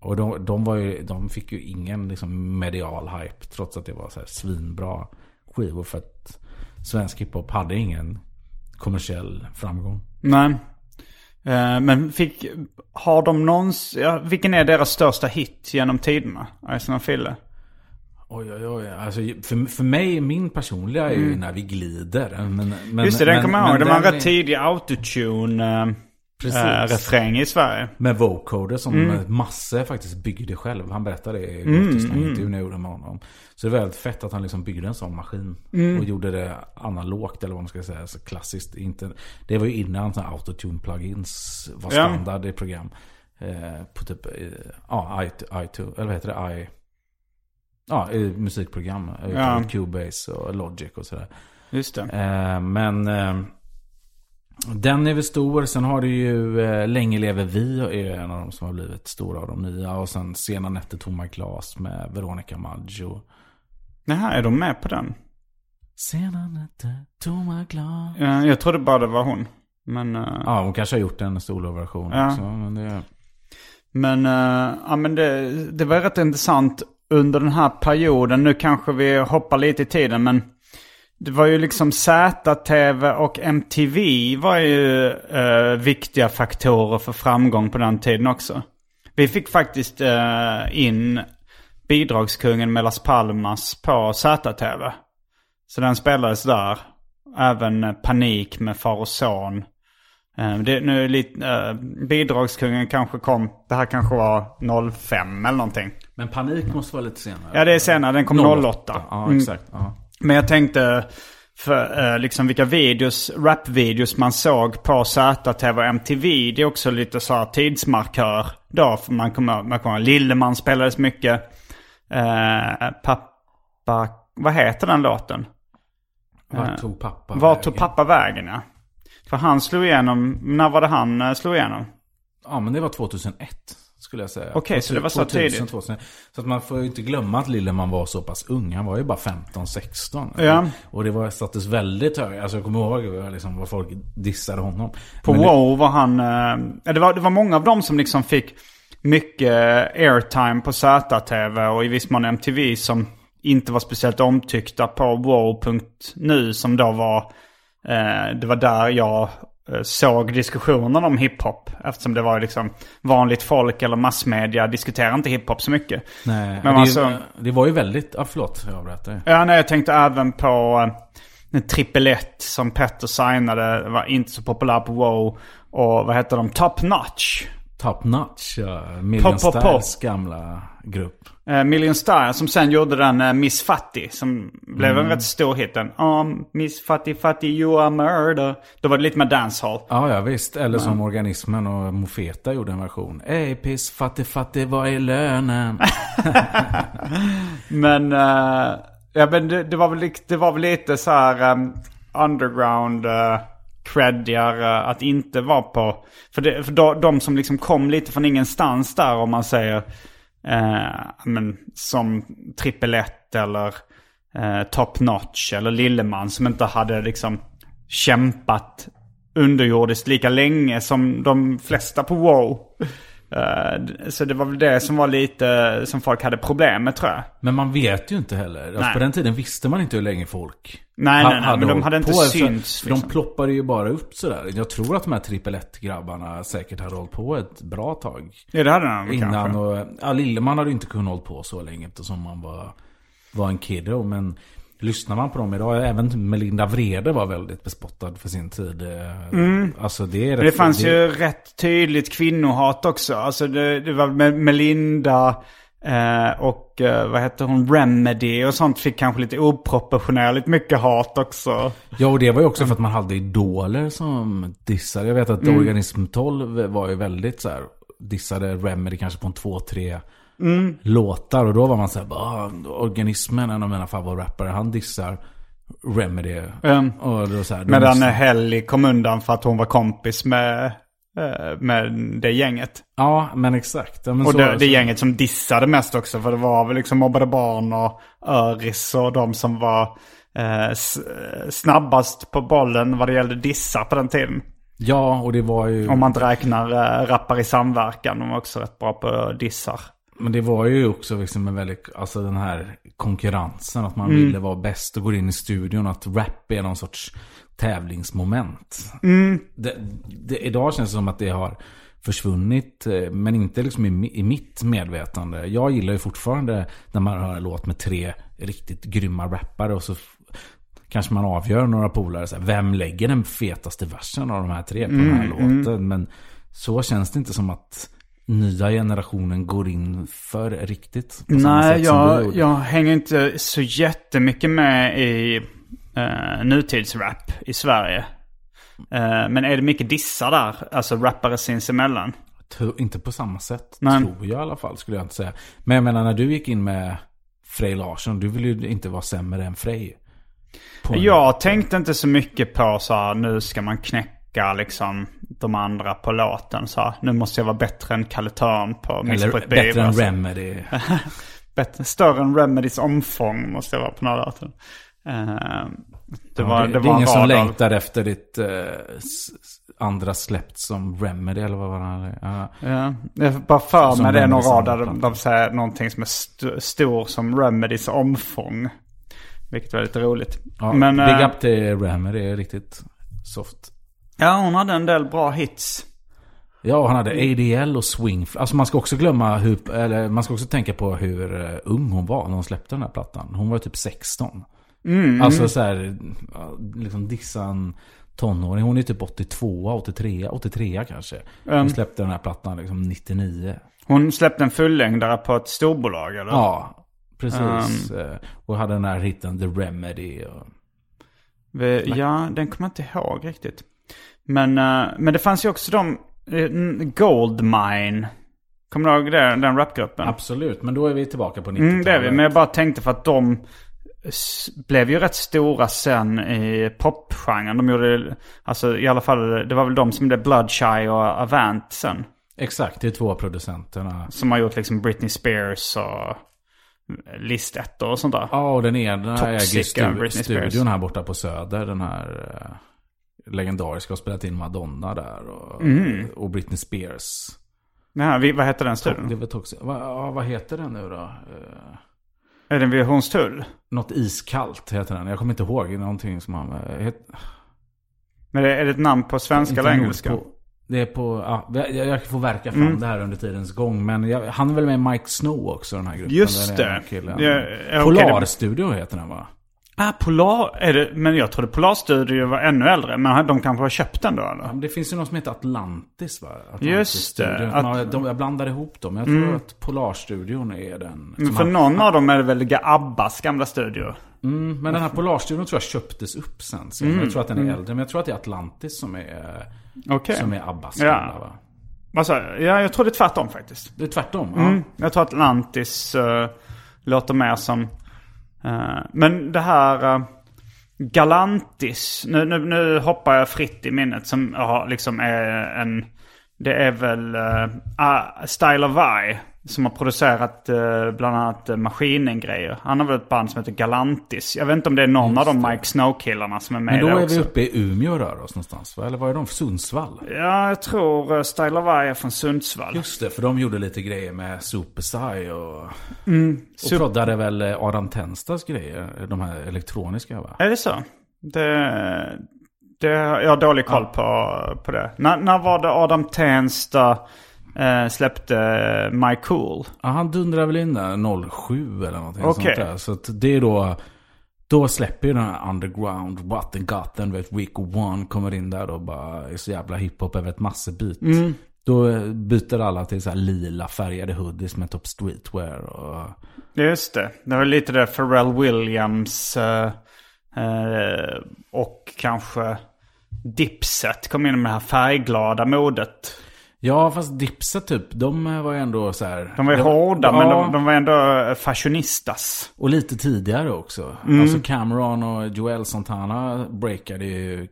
Och de, de, var ju, de fick ju ingen liksom medial hype trots att det var så här svinbra skivor. För att svensk hiphop hade ingen kommersiell framgång. Nej. Eh, men fick, har de någons, ja, vilken är deras största hit genom tiderna? Ison Fille? Oj, oj, oj. Alltså, för, för mig, min personliga är ju när vi glider. Men, men, Mm. Just det, den kommer jag ihåg. Det var en rätt är- tidig autotune Precis. äh, refräng i Sverige. Med vocoder som Mm. Masse faktiskt byggde själv. Han berättade det i Mm, intervjun jag gjorde med honom. Så det är väldigt fett att han liksom byggde en sån maskin. Mm. Och gjorde det analogt eller vad man ska säga. Så klassiskt. Inte, det var ju innan autotune plugins var Ja. standard i program. Eh, på typ, eh, ja, i, i2, eller vad heter det? I, ja, musikprogram. Ja. Ja. Cubase och Logic och sådär. Just det. Eh, men eh, den är väl stor. Sen har du ju eh, Länge lever vi är en av de som har blivit stora av de nya. Och sen Sena nätter tomma glas med Veronica Maggio. Jaha, är de med på den? Sena nätter tomma glas. Ja, jag trodde bara det var hon. Men, eh, Ja, hon kanske har gjort en soloversion Ja. också. Men det, men, eh, ja, men det, det var rätt intressant under den här perioden. Nu kanske vi hoppar lite i tiden, men det var ju liksom ZTV och MTV var ju eh, viktiga faktorer för framgång på den tiden också. Vi fick faktiskt eh, in bidragskungen med Las Palmas på ZTV. Så den spelades där. Även eh, Panik med far och son. Eh, Det, nu lite, eh, bidragskungen kanske kom, det här kanske var 05 eller någonting men Panik måste vara lite senare. Ja det är senare, den kom 08. Ja, Mm. exakt. Ja. Men jag tänkte för eh, liksom vilka videos, rapvideos man såg på ZTV och MTV. Det är också lite så här tidsmarkör då. För man kommer, man kommer Lilleman spelades mycket. Eh, pappa, vad heter den låten? Vart tog pappa Vart vägen? tog pappa vägen ja. För han slog igenom, när var det han eh, slog igenom? Ja, men det var 2001 skulle jag säga. Okej, så det var så 2000, tidigt. 2000. Så att man får ju inte glömma att Lilleman var så pass ung. Han var ju bara 15-16. Ja. Och det var, sattes väldigt högt. Alltså jag kommer ihåg liksom, vad folk dissade honom. På Men det- Wow var han... eh, det, var, det var många av dem som liksom fick mycket airtime på ZTV och i viss mån MTV som inte var speciellt omtyckta på wow.nu som då var... Eh, det var där jag såg diskussionen om hiphop. Eftersom det var liksom vanligt folk eller massmedia diskuterar inte hiphop så mycket. Nej, Men det, alltså- det var ju väldigt... Ja, förlåt, jag dig. Ja, nej, jag tänkte även på eh, Triple 1 som Petter signade. Var inte så populär på WoW. Och vad heter de? Top Notch. Top Notch, ja, Million Pop, pop, pop. Gamla grupp. Eh, Million Star som sen gjorde den eh, Miss Fatty. Som blev en rätt stor hit. Den, um, Miss Fatty Fatty you are murder. Då var det lite mer dancehall. Ja, ja visst. Eller som Organismen och Mofeta gjorde en version. Ey piss, fattig, fattig, vad är lönen? Men, eh, ja, men det, det, var väl, det var väl lite så här um, underground uh, creddigare eh, att inte vara på. För, det, för de, de som liksom kom lite från ingenstans där om man säger. eh, men, som trippel 1 eller eh, Top Notch eller Lilleman som inte hade liksom kämpat underjordiskt lika länge som de flesta på WoW. Eh, så det var väl det som var lite som folk hade problem med tror jag. Men man vet ju inte heller. Alltså, Nej. på den tiden visste man inte hur länge folk Nej, ha- nej, nej, men de hade inte på. Alltså, synts, liksom. De ploppade ju bara upp sådär. Jag tror att de här trippel grabbarna säkert hade hållit på ett bra tag. Ja, det hade de Innan kanske. och, ja, Lilleman hade ju inte kunnat hålla på så länge eftersom man var, var en kiddo. Men lyssnar man på dem idag, även Melinda Vrede var väldigt bespottad för sin tid. Mm. Alltså det är rätt- det fanns ju rätt tydligt kvinnohat också. Alltså det, det var Melinda, Eh, och eh, vad heter hon? Remedy och sånt fick kanske lite oproportionerligt mycket hat också. Ja, och det var ju också för att man hade idoler som dissade. Jag vet att Mm. Organism 12 var ju väldigt så här, dissade Remedy kanske på en två, tre Mm. låtar. Och då var man så här, bara, ah, Organismen, en av mina favoritrappare, han dissar Remedy. Mm. Och då så här, Medan måste- Helly kom undan för att hon var kompis med, eh, med det gänget. Ja, men exakt. Ja, men Och det, det gänget som dissade mest också. För det var väl liksom mobbade barn och Öris och de som var eh, snabbast på bollen vad det gällde dissar på den tiden. Ja, och det var ju... Om man inte räknar äh, rappar i samverkan. De var också rätt bra på dissar. Men det var ju också liksom en väldigt, alltså den här konkurrensen. Att man Mm. ville vara bäst och går in i studion. Att rap är någon sorts tävlingsmoment. Mm. Det, det, idag känns det som att det har försvunnit. eh, Men inte liksom i, i mitt medvetande. Jag gillar ju fortfarande när man hör en låt med tre riktigt grymma rappare. Och så kanske man avgör några polare. Så här, vem lägger den fetaste versen av de här tre på den här låten? Men så känns det inte som att nya generationen går in för riktigt. Nej, jag, jag hänger inte så jättemycket med i uh, nutidsrap i Sverige. Eh, men är det mycket dissar där? Alltså rappare sinsemellan? Inte på samma sätt, Nej. tror jag i alla fall, skulle jag inte säga. Men jag menar, när du gick in med Frej Larsson, du vill ju inte vara sämre än Frej. Jag tänkte inte så mycket på så här, nu ska man knäcka liksom de andra på låten. Så här, nu måste jag vara bättre än Kalle Törn på Miss Eller på ett bättre än. Remedy. Bättre, större än Remedys omfång måste jag vara på den här låten. Eh, det var, det, det det, var ingen som längtar efter ditt s- andra släppt som Remedy eller vad var det? Ja. Ja, jag bara för mig det är någon rad där de, säger någonting som är st- stor som Remedys omfång. Vilket var lite roligt. Ja, Men, Big eh, up till Remedy, är riktigt soft. Ja, hon hade en del bra hits. Ja, han hade ADL och Swing. Alltså man ska också glömma hur, eller man ska också tänka på hur eh, ung hon var när hon släppte den här plattan. Hon var typ 16. Mm. Alltså så här, liksom dissan tonåring. Hon är typ 82, 83, 83 kanske. Hon Mm. släppte den här plattan liksom 99. Hon släppte en fullängdare på ett storbolag eller? Ja, precis. Eh, Och hade den här hitten The Remedy. Och... Vi, ja, den kommer jag inte ihåg riktigt. Men, eh, men det fanns ju också de, uh, Goldmine. Kommer du ihåg det, den rapgruppen? Absolut, men då är vi tillbaka på 90-talet. Mm, det är vi. Men jag bara tänkte för att de blev ju rätt stora sen i popgenren. De gjorde, alltså i alla fall, det var väl de som blev Bloodshy och Avant sen. Exakt, det är två av producenterna. Som har gjort liksom Britney Spears och listettor och sånt där. Ja, och den ena äger Toxica stu- Britney Spears. studion här borta på Söder. Den här eh, legendariska. Har spelat in Madonna där. Och, Mm. och Britney Spears. Vi, vad heter den Det studion? var toxic. Va, vad heter den nu då? Eh, Är den vid Hornstull? något iskallt heter den. Jag kommer inte ihåg. Någonting som han... eh, Het, Men är det ett namn på svenska eller engelska? På, det är på... Ja, jag, får verka fram Mm. det här under tidens gång. Men jag, han är väl med Mike Snow också den här gruppen. Just det. Killen. Ja, okej, Polarstudio heter den va? Ah, Polar, är det, men jag trodde Polarstudio var ännu äldre. Men de kanske har köpt den då eller? Ja, det finns ju något som heter Atlantis va? Just det. Att- Man- de, jag blandar ihop dem. Jag tror att Polarstudion är den. Men för han- någon av dem är det väl Abbas gamla studio? Mm, men den här Polarstudion tror jag köptes upp sen. Så Jag tror att den är äldre. Men jag tror att det är Atlantis som är, Okej. som är Abbas Ja. gamla va? Vad sa jag? Ja, jag tror det är tvärtom faktiskt. Det är tvärtom. Ja. Mm. Jag tror Atlantis uh, låter mer som... Eh, men det här eh, Galantis. Nu, nu, nu hoppar jag fritt i minnet som liksom är en... Det är väl uh, Style of Eye som har producerat eh, bland annat uh, Maskinen-grejer. Han har väl ett band som heter Galantis. Jag vet inte om det är någon av de Mike Snow-killarna som är med Men då är också. vi uppe i Umeå och rör oss någonstans va? Eller var är de? Sundsvall? Ja, jag tror uh, Style of I är från Sundsvall. Just det, för de gjorde lite grejer med Supersai och... Mm. Och proddade väl eh, Adam Tenstas grejer, de här elektroniska va? Är det så? Det, det, jag har dålig koll på, på det. När, när var det Adam Tensta eh, släppte My Cool? Ja, han dundrar väl in där 07 eller någonting Okej. sånt där. Så det är då... Då släpper ju den här underground, gotten, vet Rico One kommer in där och bara är så jävla hiphop över ett massebeat. Mm. Då byter alla till så här lila färgade hoodies med top streetwear. Och... Just det. Det var lite det Pharrell Williams eh, eh, och kanske Dipset kom in med det här färgglada modet. Ja, fast Dipset typ, de var ju ändå så här... De var ju de, hårda, ja, men de, de var ändå fashionistas. Och lite tidigare också. Mm. Alltså Cameron och Joel Santana breakade ju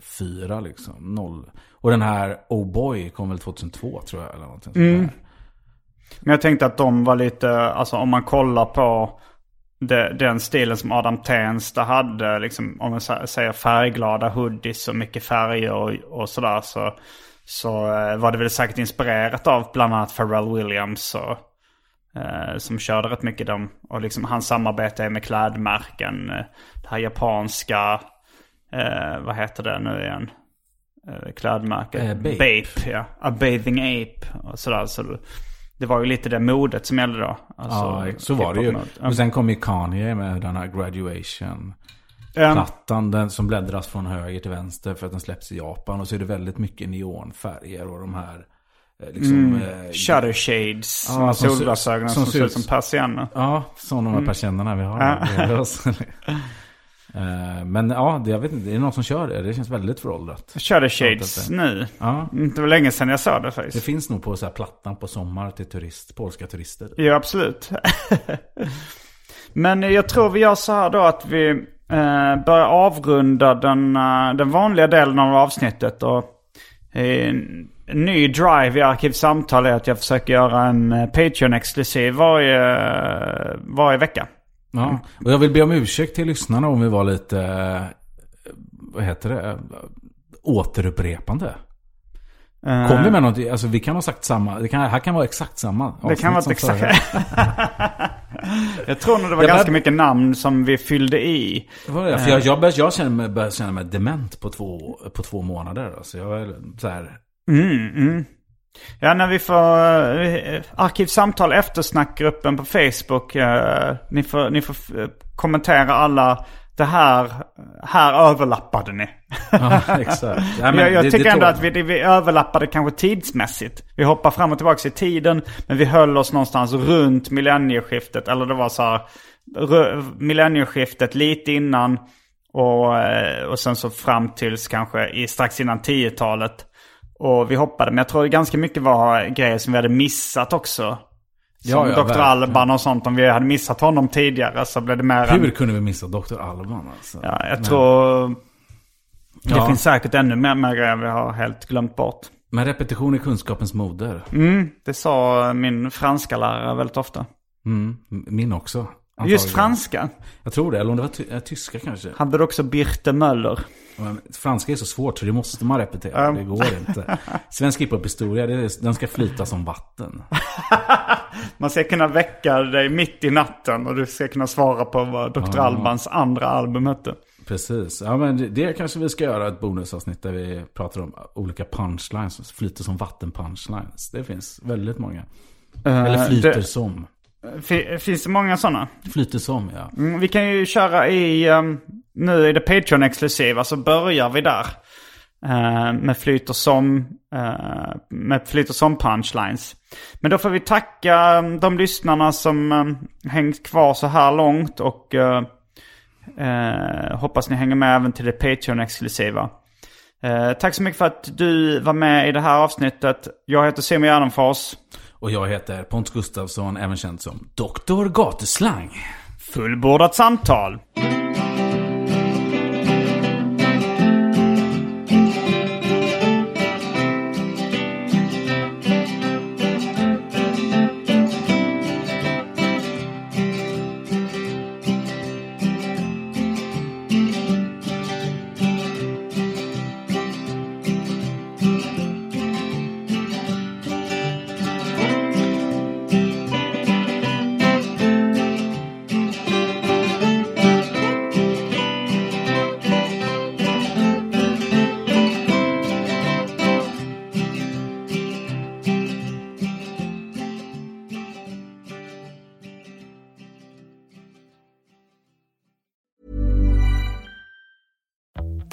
04 liksom. 0. Och den här Oh Boy kom väl 2002 tror jag. Eller någonting sånt Mm. där. Men jag tänkte att de var lite, alltså om man kollar på det, den stilen som Adam Tensta hade, liksom, om man sä- säger färgglada hoodies och mycket färger och, och sådär, så, så eh, var det väl säkert inspirerat av bland annat Pharrell Williams och, eh, som körde rätt mycket dem. Och liksom hans samarbete med klädmärken, eh, det här japanska, eh, vad heter det nu igen? Eh, klädmärket. Eh, Bape. Bape, ja. A Bathing Ape och sådär. Så det, var ju lite det modet som gällde då. Alltså, Ja, så var det ju. Och sen kom ju Kanye med den här Graduation. Ja. Plattan, den som bläddras från höger till vänster för att den släpps i Japan. Och så är det väldigt mycket neonfärger och de här eh, liksom... eh, Shutter shades, Ja, som har som som ser ut- som persienner. Ja, som de här persiennerna vi har. Eh, Men ja, det, jag vet inte, det är någon som kör det. Det känns väldigt föråldrat. Shutter shades nu. Ja. Mm, Det var länge sedan jag sa det Det faktiskt. finns nog på så här plattan på sommar till turist, polska turister. Ja, absolut. Men jag tror vi gör så här då att vi eh, börjar avrunda den, eh, den vanliga delen av avsnittet. Och eh, en ny drive i Arkivsamtal är att jag försöker göra en eh, Patreon-exklusiv varje, varje vecka. Ja. Och jag vill be om ursäkt till lyssnarna om vi var lite, vad heter det, återupprepande. Eh, Kom vi med något, alltså vi kan ha sagt samma, det kan, här kan vara exakt samma Det kan vara exakt. jag tror nog det var Jag ganska bara- mycket namn som vi fyllde i. Det var det, För jag, jag, börjar, jag känner mig, börjar känna mig dement på två, på två månader. Alltså jag är så här, Mm, mm. Ja, när vi får eh, Arkivsamtal eftersnackgruppen på Facebook. Eh, ni får, ni får eh, kommentera alla. Det här, här överlappade ni. ja, exakt. Ja, men jag jag det- tycker det ändå att vi, vi överlappade kanske tidsmässigt. Vi hoppar fram och tillbaka i tiden. Men vi höll oss någonstans runt millennieskiftet. Eller det var så här. Millennieskiftet lite innan. Och, eh, och sen så fram tills kanske i, strax innan 10-talet. Och vi hoppade. Men jag tror det ganska mycket var grejer som vi hade missat också. Som Ja, ja, Dr. verkligen. Alban och sånt. Om vi hade missat honom tidigare så blev det mer Hur en... kunde vi missa Dr. Alban alltså? Ja, jag tror... Det Ja. finns säkert ännu mer, mer grejer vi har helt glömt bort. Men repetition är kunskapens moder. Mm, det sa min franska lärare väldigt ofta. Mm, min också. Just antagligen. franska. Jag tror det, eller om det var ty- eh, tyska kanske. Hade du också Birte Möller? Men franska är så svårt så det måste man repetera. Ja. Det går inte. Svensk hiphop-historia, den ska flyta som vatten. Man ska kunna väcka dig mitt i natten och du ska kunna svara på vad Dr. Albans andra album hette. Precis. Ja, men det, kanske vi ska göra ett bonusavsnitt där vi pratar om olika punchlines. Flyter som vatten punchlines. Det finns väldigt många. Eller flyter Eh, det- som. Fi- Finns det många sådana? Flyter som, ja. Mm, vi kan ju köra i, um, nu är det Patreon-exklusiva så börjar vi där. Uh, med flyter som, uh, med flyter som punchlines. Men då får vi tacka um, de lyssnarna som um, hängt kvar så här långt och uh, uh, hoppas ni hänger med även till det Patreon-exklusiva. Uh, tack så mycket för att du var med i det här avsnittet. Jag heter Simon Gärdenfors. Och jag heter Pontus Gustafsson, även känd som Dr. Gatuslang. Fullbordat samtal.